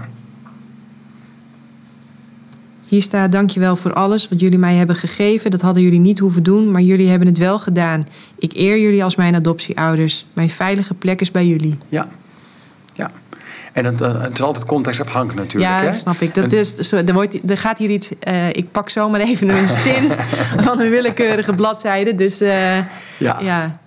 Hier staat: Dankjewel voor alles wat jullie mij hebben gegeven. Dat hadden jullie niet hoeven doen, maar jullie hebben het wel gedaan. Ik eer jullie als mijn adoptieouders. Mijn veilige plek is bij jullie. Ja. Ja. En het, uh, het is altijd contextafhankelijk natuurlijk. Ja, hè? snap ik. Dat is, er, wordt, er gaat hier iets. Uh, ik pak zomaar even een zin van een willekeurige bladzijde. Dus uh, ja. ja.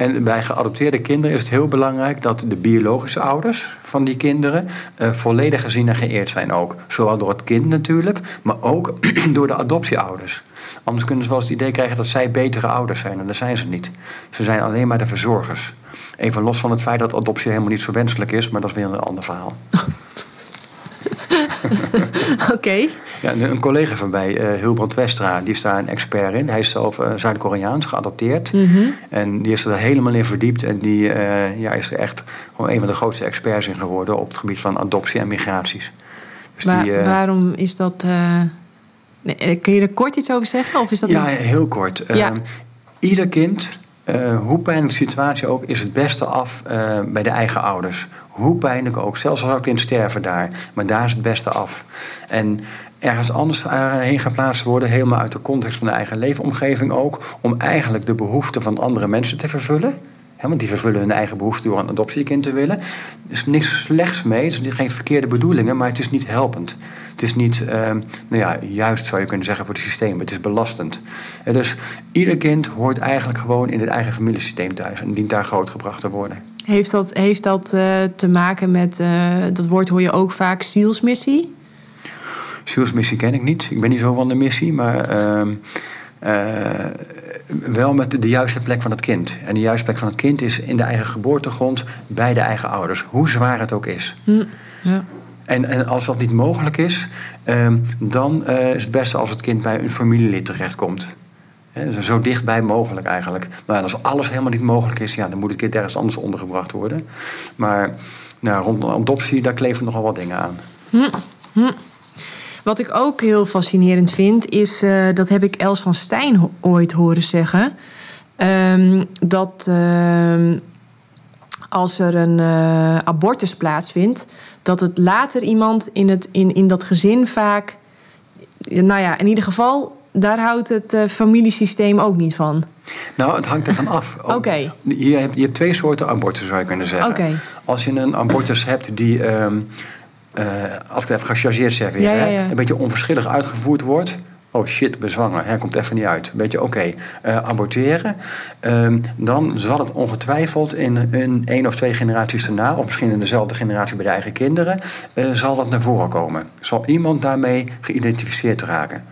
En bij geadopteerde kinderen is het heel belangrijk dat de biologische ouders van die kinderen uh, volledig gezien en geëerd zijn ook. Zowel door het kind natuurlijk, maar ook door de adoptieouders. Anders kunnen ze wel eens het idee krijgen dat zij betere ouders zijn. En dat zijn ze niet. Ze zijn alleen maar de verzorgers. Even los van het feit dat adoptie helemaal niet zo wenselijk is, maar dat is weer een ander verhaal. Oké. Ja, een collega van mij, uh, Hilbrand Westra, die is daar een expert in. Hij is zelf uh, Zuid-Koreaans, geadopteerd. Mhm. En die is er helemaal in verdiept. En die uh, ja, is er echt gewoon een van de grootste experts in geworden op het gebied van adoptie en migraties. Dus die, waarom is dat. Nee, kun je er kort iets over zeggen? Of is dat ja, heel kort. Ja. Ehm, ieder kind uh, hoe pijnlijk de situatie ook, is het beste af uh, bij de eigen ouders. Hoe pijnlijk ook, zelfs als ook kind sterven daar. Maar daar is het beste af. En ergens anders heen geplaatst worden, helemaal uit de context van de eigen leefomgeving ook, om eigenlijk de behoeften van andere mensen te vervullen. He, want die vervullen hun eigen behoefte door een adoptiekind te willen. Er is niks slechts mee, het is geen verkeerde bedoelingen, maar het is niet helpend. Het is niet, uh, nou ja, juist zou je kunnen zeggen voor het systeem. Het is belastend. En dus ieder kind hoort eigenlijk gewoon in het eigen familiesysteem thuis en dient daar grootgebracht te worden. Heeft dat, heeft dat uh, te maken met, uh, dat woord hoor je ook vaak, zielsmissie? Zielsmissie ken ik niet. Ik ben niet zo van de missie, maar ehm, wel met de juiste plek van het kind. En de juiste plek van het kind is in de eigen geboortegrond bij de eigen ouders, hoe zwaar het ook is. Hm, ja. En, en als dat niet mogelijk is, uh, dan uh, is het beste als het kind bij een familielid terechtkomt. He, zo dichtbij mogelijk eigenlijk. Maar als alles helemaal niet mogelijk is, ja, dan moet het kind ergens anders ondergebracht worden. Maar nou, rond een adoptie, daar kleven nogal wat dingen aan. Hm, hm. Wat ik ook heel fascinerend vind, is, uh, dat heb ik Els van Stijn ooit horen zeggen. Um, dat uh, als er een uh, abortus plaatsvindt, dat het later iemand in, het, in, in dat gezin vaak. Nou ja, in ieder geval, daar houdt het uh, familiesysteem ook niet van. Nou, het hangt ervan af. Oké. Okay. Je, hebt, je hebt twee soorten abortus, zou je kunnen zeggen. Okay. Als je een abortus hebt die. Um, uh, als ik het even gechargeerd zeg weer, ja, ja, ja. een beetje onverschillig uitgevoerd wordt. Oh shit, bezwanger, hij komt even niet uit. Weet je, oké, okay, uh, aborteren. Um, dan zal het ongetwijfeld in een één of twee generaties daarna, of misschien in dezelfde generatie bij de eigen kinderen, uh, zal dat naar voren komen. Zal iemand daarmee geïdentificeerd raken?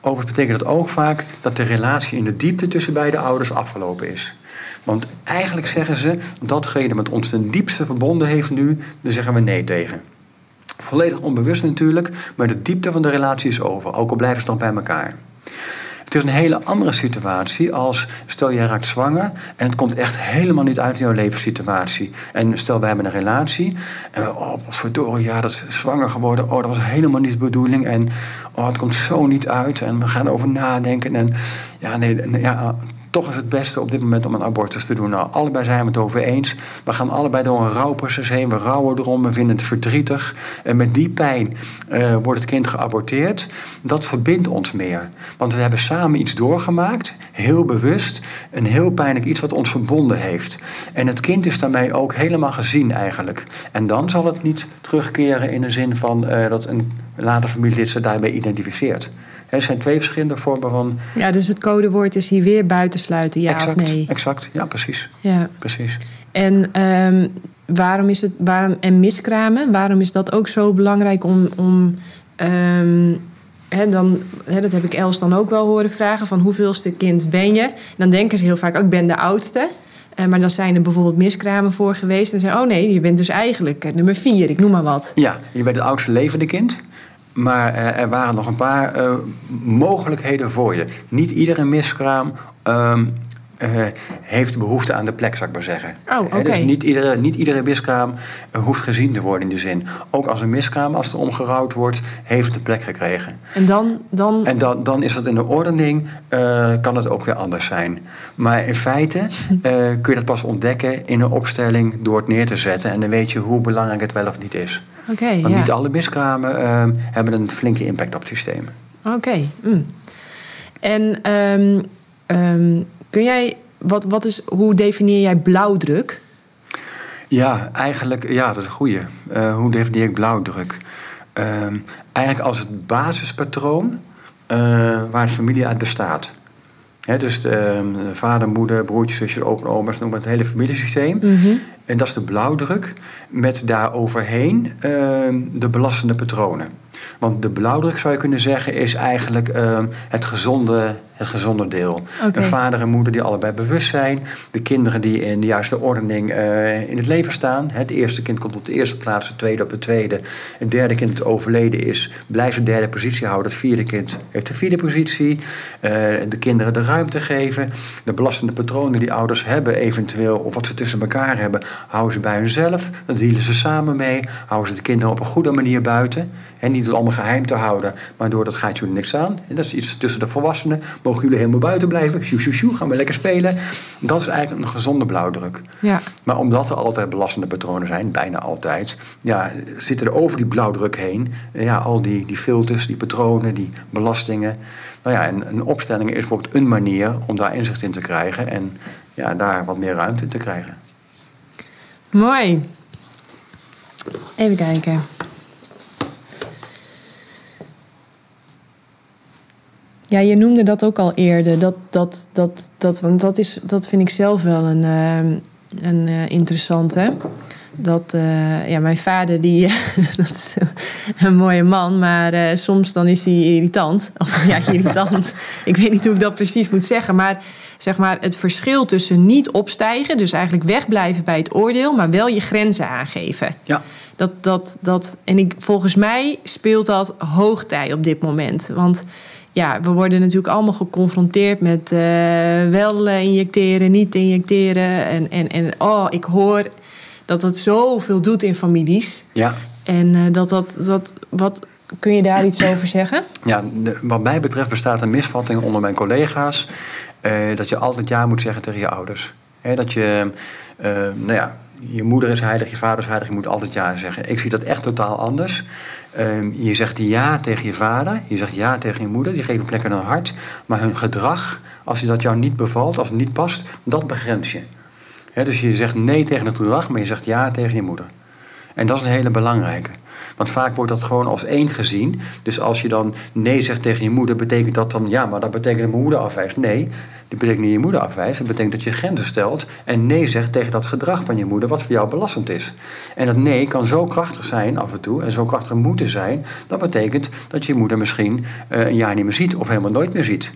Overigens betekent dat ook vaak dat de relatie in de diepte tussen beide ouders afgelopen is. Want eigenlijk zeggen ze, datgene wat ons ten diepste verbonden heeft nu, daar zeggen we nee tegen. Volledig onbewust natuurlijk, maar de diepte van de relatie is over, ook al blijven ze nog bij elkaar. Het is een hele andere situatie als stel jij raakt zwanger en het komt echt helemaal niet uit in jouw levenssituatie. En stel wij hebben een relatie en we, oh verdorie, ja dat is zwanger geworden, oh dat was helemaal niet de bedoeling en oh het komt zo niet uit en we gaan erover nadenken en ja nee, ja, toch is het beste op dit moment om een abortus te doen. Nou, allebei zijn we het over eens. We gaan allebei door een rouwproces heen. We rouwen erom, we vinden het verdrietig. En met die pijn uh, wordt het kind geaborteerd. Dat verbindt ons meer. Want we hebben samen iets doorgemaakt, heel bewust. Een heel pijnlijk iets wat ons verbonden heeft. En het kind is daarmee ook helemaal gezien eigenlijk. En dan zal het niet terugkeren in de zin van uh, dat een later familielid zich daarbij identificeert. Er zijn twee verschillende vormen van. Ja, dus het codewoord is hier weer buitensluiten, ja exact, of nee? Exact, ja, precies. Ja. precies. En um, waarom is het. Waarom, en miskramen, waarom is dat ook zo belangrijk om. om um, He, dan, he, dat heb ik Els dan ook wel horen vragen: van hoeveelste kind ben je? En dan denken ze heel vaak: oh, ik ben de oudste. Uh, maar dan zijn er bijvoorbeeld miskramen voor geweest. En dan zeggen oh nee, je bent dus eigenlijk uh, nummer vier, ik noem maar wat. Ja, je bent het oudste levende kind. Maar uh, er waren nog een paar uh, mogelijkheden voor je. Niet iedere miskraam um, uh, heeft behoefte aan de plek, zou ik maar zeggen. Oh, oké. Okay. Dus niet iedere, niet iedere miskraam hoeft gezien te worden in die zin. Ook als een miskraam, als er omgerouwd wordt, heeft de plek gekregen. En dan? dan... En dan, dan is dat in de ordening, kan het ook weer anders zijn. Maar in feite kun je dat pas ontdekken in een opstelling door het neer te zetten. En dan weet je hoe belangrijk het wel of niet is. Okay, Want ja. niet alle miskramen uh, hebben een flinke impact op het systeem. Oké. Okay. Mm. En um, um, kun jij, wat, wat is, hoe definieer jij blauwdruk? Ja, eigenlijk, ja, dat is een goeie. Uh, hoe definieer ik blauwdruk? Uh, eigenlijk als het basispatroon uh, waar een familie uit bestaat. dus de, ehm, de, vader, moeder, broertjes, zusjes, opa, oma's, noem maar het hele familiesysteem. Mhm. En dat is de blauwdruk met daaroverheen uh, de belastende patronen. Want de blauwdruk zou je kunnen zeggen is eigenlijk uh, het, gezonde, het gezonde deel. Okay. Een vader en moeder die allebei bewust zijn. De kinderen die in de juiste ordening uh, in het leven staan. Het eerste kind komt op de eerste plaats, het tweede op de tweede. Het derde kind dat overleden is, blijft de derde positie houden. Het vierde kind heeft de vierde positie. Uh, de kinderen de ruimte geven. De belastende patronen die ouders hebben eventueel, of wat ze tussen elkaar hebben, houden ze bij hunzelf. Dat dealen ze samen mee. Houden ze de kinderen op een goede manier buiten. En niet het allemaal geheim te houden. Maar door dat gaat jullie niks aan. En dat is iets tussen de volwassenen. Mogen jullie helemaal buiten blijven. Sjoe, sjoe, sjoe. Gaan we lekker spelen. Dat is eigenlijk een gezonde blauwdruk. Ja. Maar omdat er altijd belastende patronen zijn, bijna altijd, ja, zitten er over die blauwdruk heen ja, al die, die filters, die patronen, die belastingen. Nou ja, en een opstelling is bijvoorbeeld een manier om daar inzicht in te krijgen en ja, daar wat meer ruimte in te krijgen. Mooi. Even kijken. Ja, je noemde dat ook al eerder. Dat, dat, dat, dat, want dat, is, dat vind ik zelf wel een, uh, een uh, interessante. Dat, uh, ja, mijn vader, die, dat is een mooie man, maar soms dan is hij irritant. Of ja, irritant. ik weet niet hoe ik dat precies moet zeggen. Maar zeg maar het verschil tussen niet opstijgen, dus eigenlijk wegblijven bij het oordeel, maar wel je grenzen aangeven. Ja. Dat, dat, dat, en ik, volgens mij speelt dat hoogtij op dit moment. Want ja, we worden natuurlijk allemaal geconfronteerd met uh, wel injecteren, niet injecteren. En, en, en oh, ik hoor dat dat zoveel doet in families. Ja. En uh, dat, dat, dat, wat kun je daar iets over zeggen? Ja, de, wat mij betreft bestaat een misvatting onder mijn collega's. Uh, dat je altijd ja moet zeggen tegen je ouders. He, dat je, nou ja, je moeder is heilig, je vader is heilig, je moet altijd ja zeggen. Ik zie dat echt totaal anders. Um, je zegt ja tegen je vader, je zegt ja tegen je moeder, die geven plek in hun hart. Maar hun gedrag, als je dat jou niet bevalt, als het niet past, dat begrens je. Dus je zegt nee tegen het gedrag, maar je zegt ja tegen je moeder. En dat is een hele belangrijke. Want vaak wordt dat gewoon als één gezien. Dus als je dan nee zegt tegen je moeder, betekent dat dan ja, maar dat betekent dat mijn moeder afwijst. Nee, dat betekent niet je moeder afwijst. Dat betekent dat je grenzen stelt en nee zegt tegen dat gedrag van je moeder, wat voor jou belastend is. En dat nee kan zo krachtig zijn af en toe en zo krachtig moeten zijn. Dat betekent dat je moeder misschien uh, een jaar niet meer ziet of helemaal nooit meer ziet.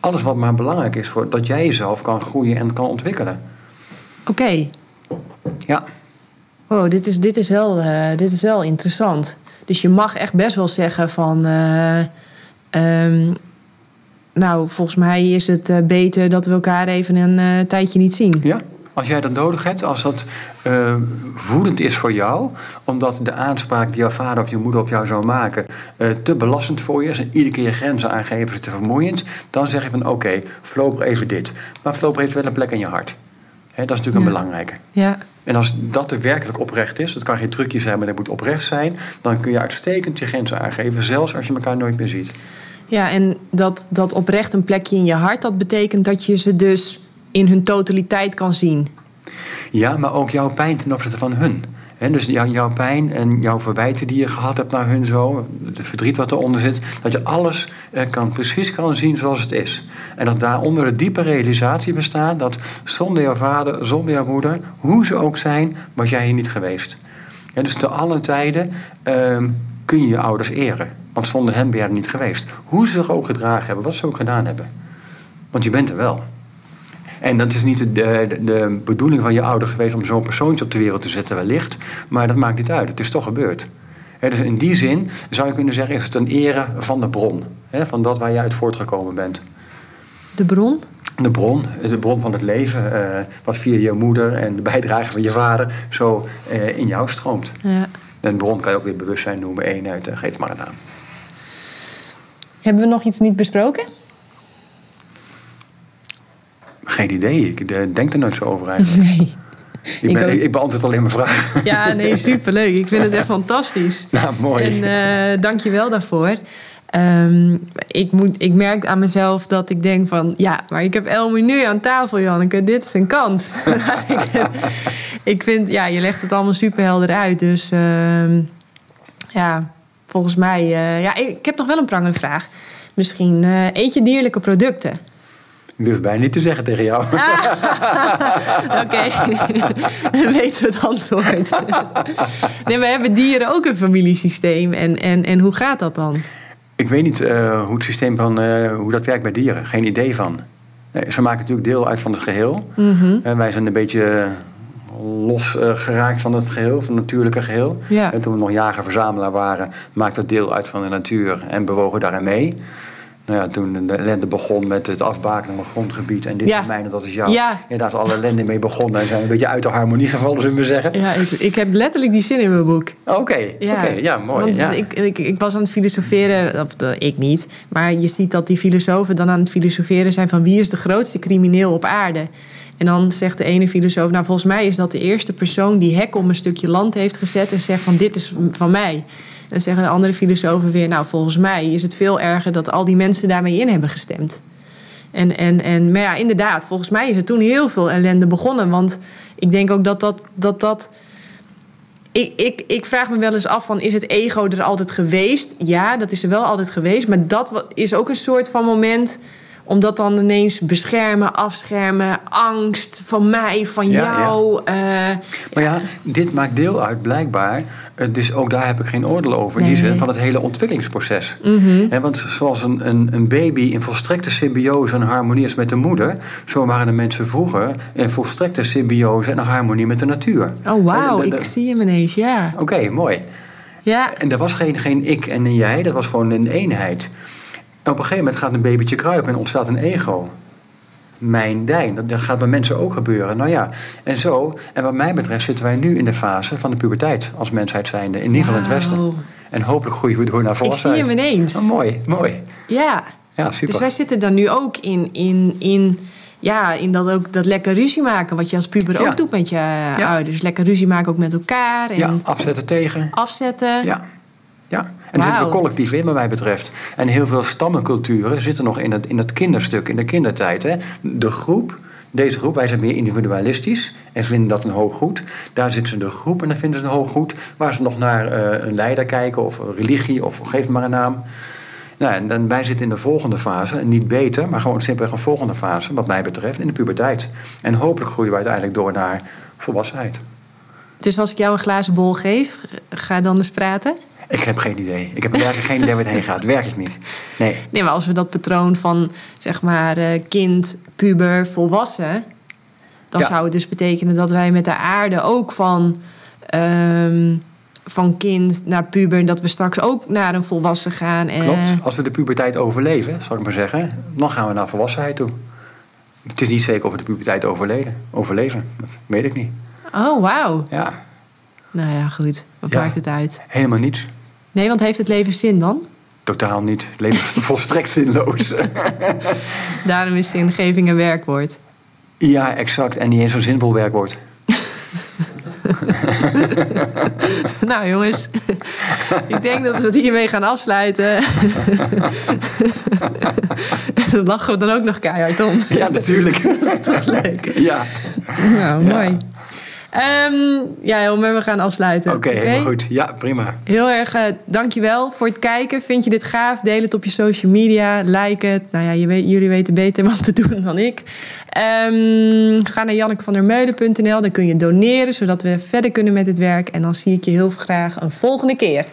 Alles wat maar belangrijk is voor dat jij jezelf kan groeien en kan ontwikkelen. Oké. Okay. Ja. Oh, dit is, dit, is wel, uh, dit is wel interessant. Dus je mag echt best wel zeggen van. Uh, um, nou, volgens mij is het uh, beter dat we elkaar even een tijdje niet zien. Ja, als jij dat nodig hebt, als dat voedend is voor jou, omdat de aanspraak die jouw vader of je moeder op jou zou maken te belastend voor je is en iedere keer je grenzen aangeven is te vermoeiend, dan zeg je van oké, okay, voorlopig even dit. Maar voorlopig heeft wel een plek in je hart. He, dat is natuurlijk ja. een belangrijke. Ja. En als dat er werkelijk oprecht is, dat kan geen trucje zijn, maar dat moet oprecht zijn, dan kun je uitstekend je grenzen aangeven, zelfs als je elkaar nooit meer ziet. Ja, en dat, dat oprecht een plekje in je hart, dat betekent dat je ze dus in hun totaliteit kan zien. Ja, maar ook jouw pijn ten opzichte van hun. Dus jouw pijn en jouw verwijten die je gehad hebt naar hun zo, de verdriet wat eronder zit, dat je alles eh, kan, precies kan zien zoals het is. En dat daaronder de diepe realisatie bestaat dat zonder jouw vader, zonder jouw moeder, hoe ze ook zijn, was jij hier niet geweest. Dus te alle tijden uh, kun je je ouders eren. Want zonder hen ben je er niet geweest. Hoe ze zich ook gedragen hebben, wat ze ook gedaan hebben. Want je bent er wel. En dat is niet de, de, de bedoeling van je ouders geweest om zo'n persoontje op de wereld te zetten, wellicht. Maar dat maakt niet uit. Het is toch gebeurd. He, dus in die zin zou je kunnen zeggen: is het een ere van de bron. He, van dat waar je uit voortgekomen bent. De bron? De bron, de bron van het leven, uh, wat via je moeder en de bijdrage van je vader zo uh, in jou stroomt. Ja. En bron kan je ook weer bewustzijn noemen, eenheid, uh, geef het maar een naam. Hebben we nog iets niet besproken? Geen idee, ik denk er nooit zo over eigenlijk. Nee. Ik, ben, ik, ik, beantwoord alleen maar vragen. Ja, nee, superleuk. Ik vind het echt fantastisch. Nou, mooi. En uh, dank je wel daarvoor. Um, ik, moet, ik merk aan mezelf dat ik denk van... ja, maar ik heb Elmi nu aan tafel, Janneke. Dit is een kans. ik, vind, ja, je legt het allemaal super helder uit. Dus uh, ja, volgens mij... Uh, ja, ik heb nog wel een prangende vraag. Misschien uh, eet je dierlijke producten? Ik durf bijna niet te zeggen tegen jou. Oké, dan weten we het antwoord. nee, we hebben dieren ook een familiesysteem. En, en, en hoe gaat dat dan? Ik weet niet uh, hoe het systeem van uh, hoe dat werkt bij dieren. Geen idee van. Nee, ze maken natuurlijk deel uit van het geheel. Mm -hmm. wij zijn een beetje los geraakt van het geheel, van het natuurlijke geheel. Ja. En toen we nog jager-verzamelaar waren, maakte het deel uit van de natuur en bewogen daarin mee. Nou ja, toen de ellende begon met het afbakenen van grondgebied. En dit Ja. is mijn en dat is jou. Ja. Is alle ellende mee begonnen. En zijn een beetje uit de harmonie gevallen, zullen we zeggen. Ja, ik, ik heb letterlijk die zin in mijn boek. Oké, Ja, ja, mooi. Want ja. Ik, ik, ik was aan het filosoferen, of eh, ik niet. Maar je ziet dat die filosofen dan aan het filosoferen zijn van wie is de grootste crimineel op aarde. En dan zegt de ene filosoof, nou volgens mij is dat de eerste persoon die hek om een stukje land heeft gezet en zegt van dit is van mij. Dan zeggen de andere filosofen weer, nou volgens mij is het veel erger dat al die mensen daarmee in hebben gestemd. En, en, en, maar ja, inderdaad, volgens mij is er toen heel veel ellende begonnen. Want ik denk ook dat dat. dat, dat ik, ik, ik vraag me wel eens af van, is het ego er altijd geweest? Ja, dat is er wel altijd geweest. Maar dat is ook een soort van moment... om dat dan ineens beschermen, afschermen... angst van mij, van Ja, ja. jou. eh, Maar ja, dit maakt deel uit blijkbaar. eh, Dus ook daar heb ik geen oordeel over. In die zin van het hele ontwikkelingsproces. Hè, want zoals een, een, een baby in volstrekte symbiose en harmonie is met de moeder, zo waren de mensen vroeger in volstrekte symbiose en harmonie met de natuur. oh, wauw, ik zie hem ineens, ja. Oké, mooi. Ja, En er was geen, geen ik en een jij, dat was gewoon een eenheid. En op een gegeven moment gaat een babytje kruipen en ontstaat een ego. Mijn dijn, dat, dat gaat bij mensen ook gebeuren. Nou ja, en zo, en wat mij betreft zitten wij nu in de fase van de puberteit als mensheid zijnde. In ieder geval in het Westen. En hopelijk groeien we door naar ik zie volwassenheid. hem ineens. Oh, mooi, mooi. Ja. Ja, super. Dus wij zitten dan nu ook in, in, in, ja, in dat, ook, dat lekker ruzie maken... wat je als puber Ja. ook doet met je Ja. ouders. Lekker ruzie maken ook met elkaar en Ja, afzetten tegen. afzetten. Ja. Ja. En daar zitten we collectief in, wat mij betreft. En heel veel stammenculturen zitten nog in het, in het kinderstuk, in de kindertijd. Hè. De groep, deze groep, wij zijn meer individualistisch en vinden dat een hoog goed. Daar zitten ze de groep en dan vinden ze een hoog goed. Waar ze nog naar eh, een leider kijken of een religie of geef maar een naam. Nou, en dan, wij zitten in de volgende fase, niet beter, maar gewoon simpelweg een volgende fase, wat mij betreft, in de puberteit. En hopelijk groeien we uiteindelijk door naar volwassenheid. Dus als ik jou een glazen bol geef, ga dan eens praten? Ik heb geen idee. Ik heb werkelijk geen idee waar het heen gaat. Werkelijk niet. Nee. Nee, maar als we dat patroon van zeg maar eh, kind, puber, volwassen... dan Ja. zou het dus betekenen dat wij met de aarde ook van... ehm, van kind naar puber, dat we straks ook naar een volwassen gaan. En, Klopt. Als we de puberteit overleven, zal ik maar zeggen, dan gaan we naar volwassenheid toe. Het is niet zeker of we de puberteit overleden, overleven. Dat weet ik niet. Oh, wauw. Ja, Nou ja, goed. Wat Ja. maakt het uit? helemaal niets. Nee, want heeft het leven zin dan? Totaal niet. Het leven is volstrekt zinloos. Daarom is zingeving een werkwoord. ja, exact. En niet eens zo'n zinvol werkwoord. nou jongens, ik denk dat we het hiermee gaan afsluiten. en dan lachen we dan ook nog keihard om. Ja, natuurlijk. Dat is toch leuk? ja. Nou, mooi. Ehm, ja, Helmer, we gaan afsluiten. Oké, helemaal goed. Ja, prima. Heel erg uh, dankjewel voor het kijken. Vind je dit gaaf? Deel het op je social media. Like het. Nou ja, je weet, jullie weten beter wat te doen dan ik. Um, ga naar jannekevandermeulen.nl. Daar kun je doneren, zodat we verder kunnen met het werk. En dan zie ik je heel graag een volgende keer.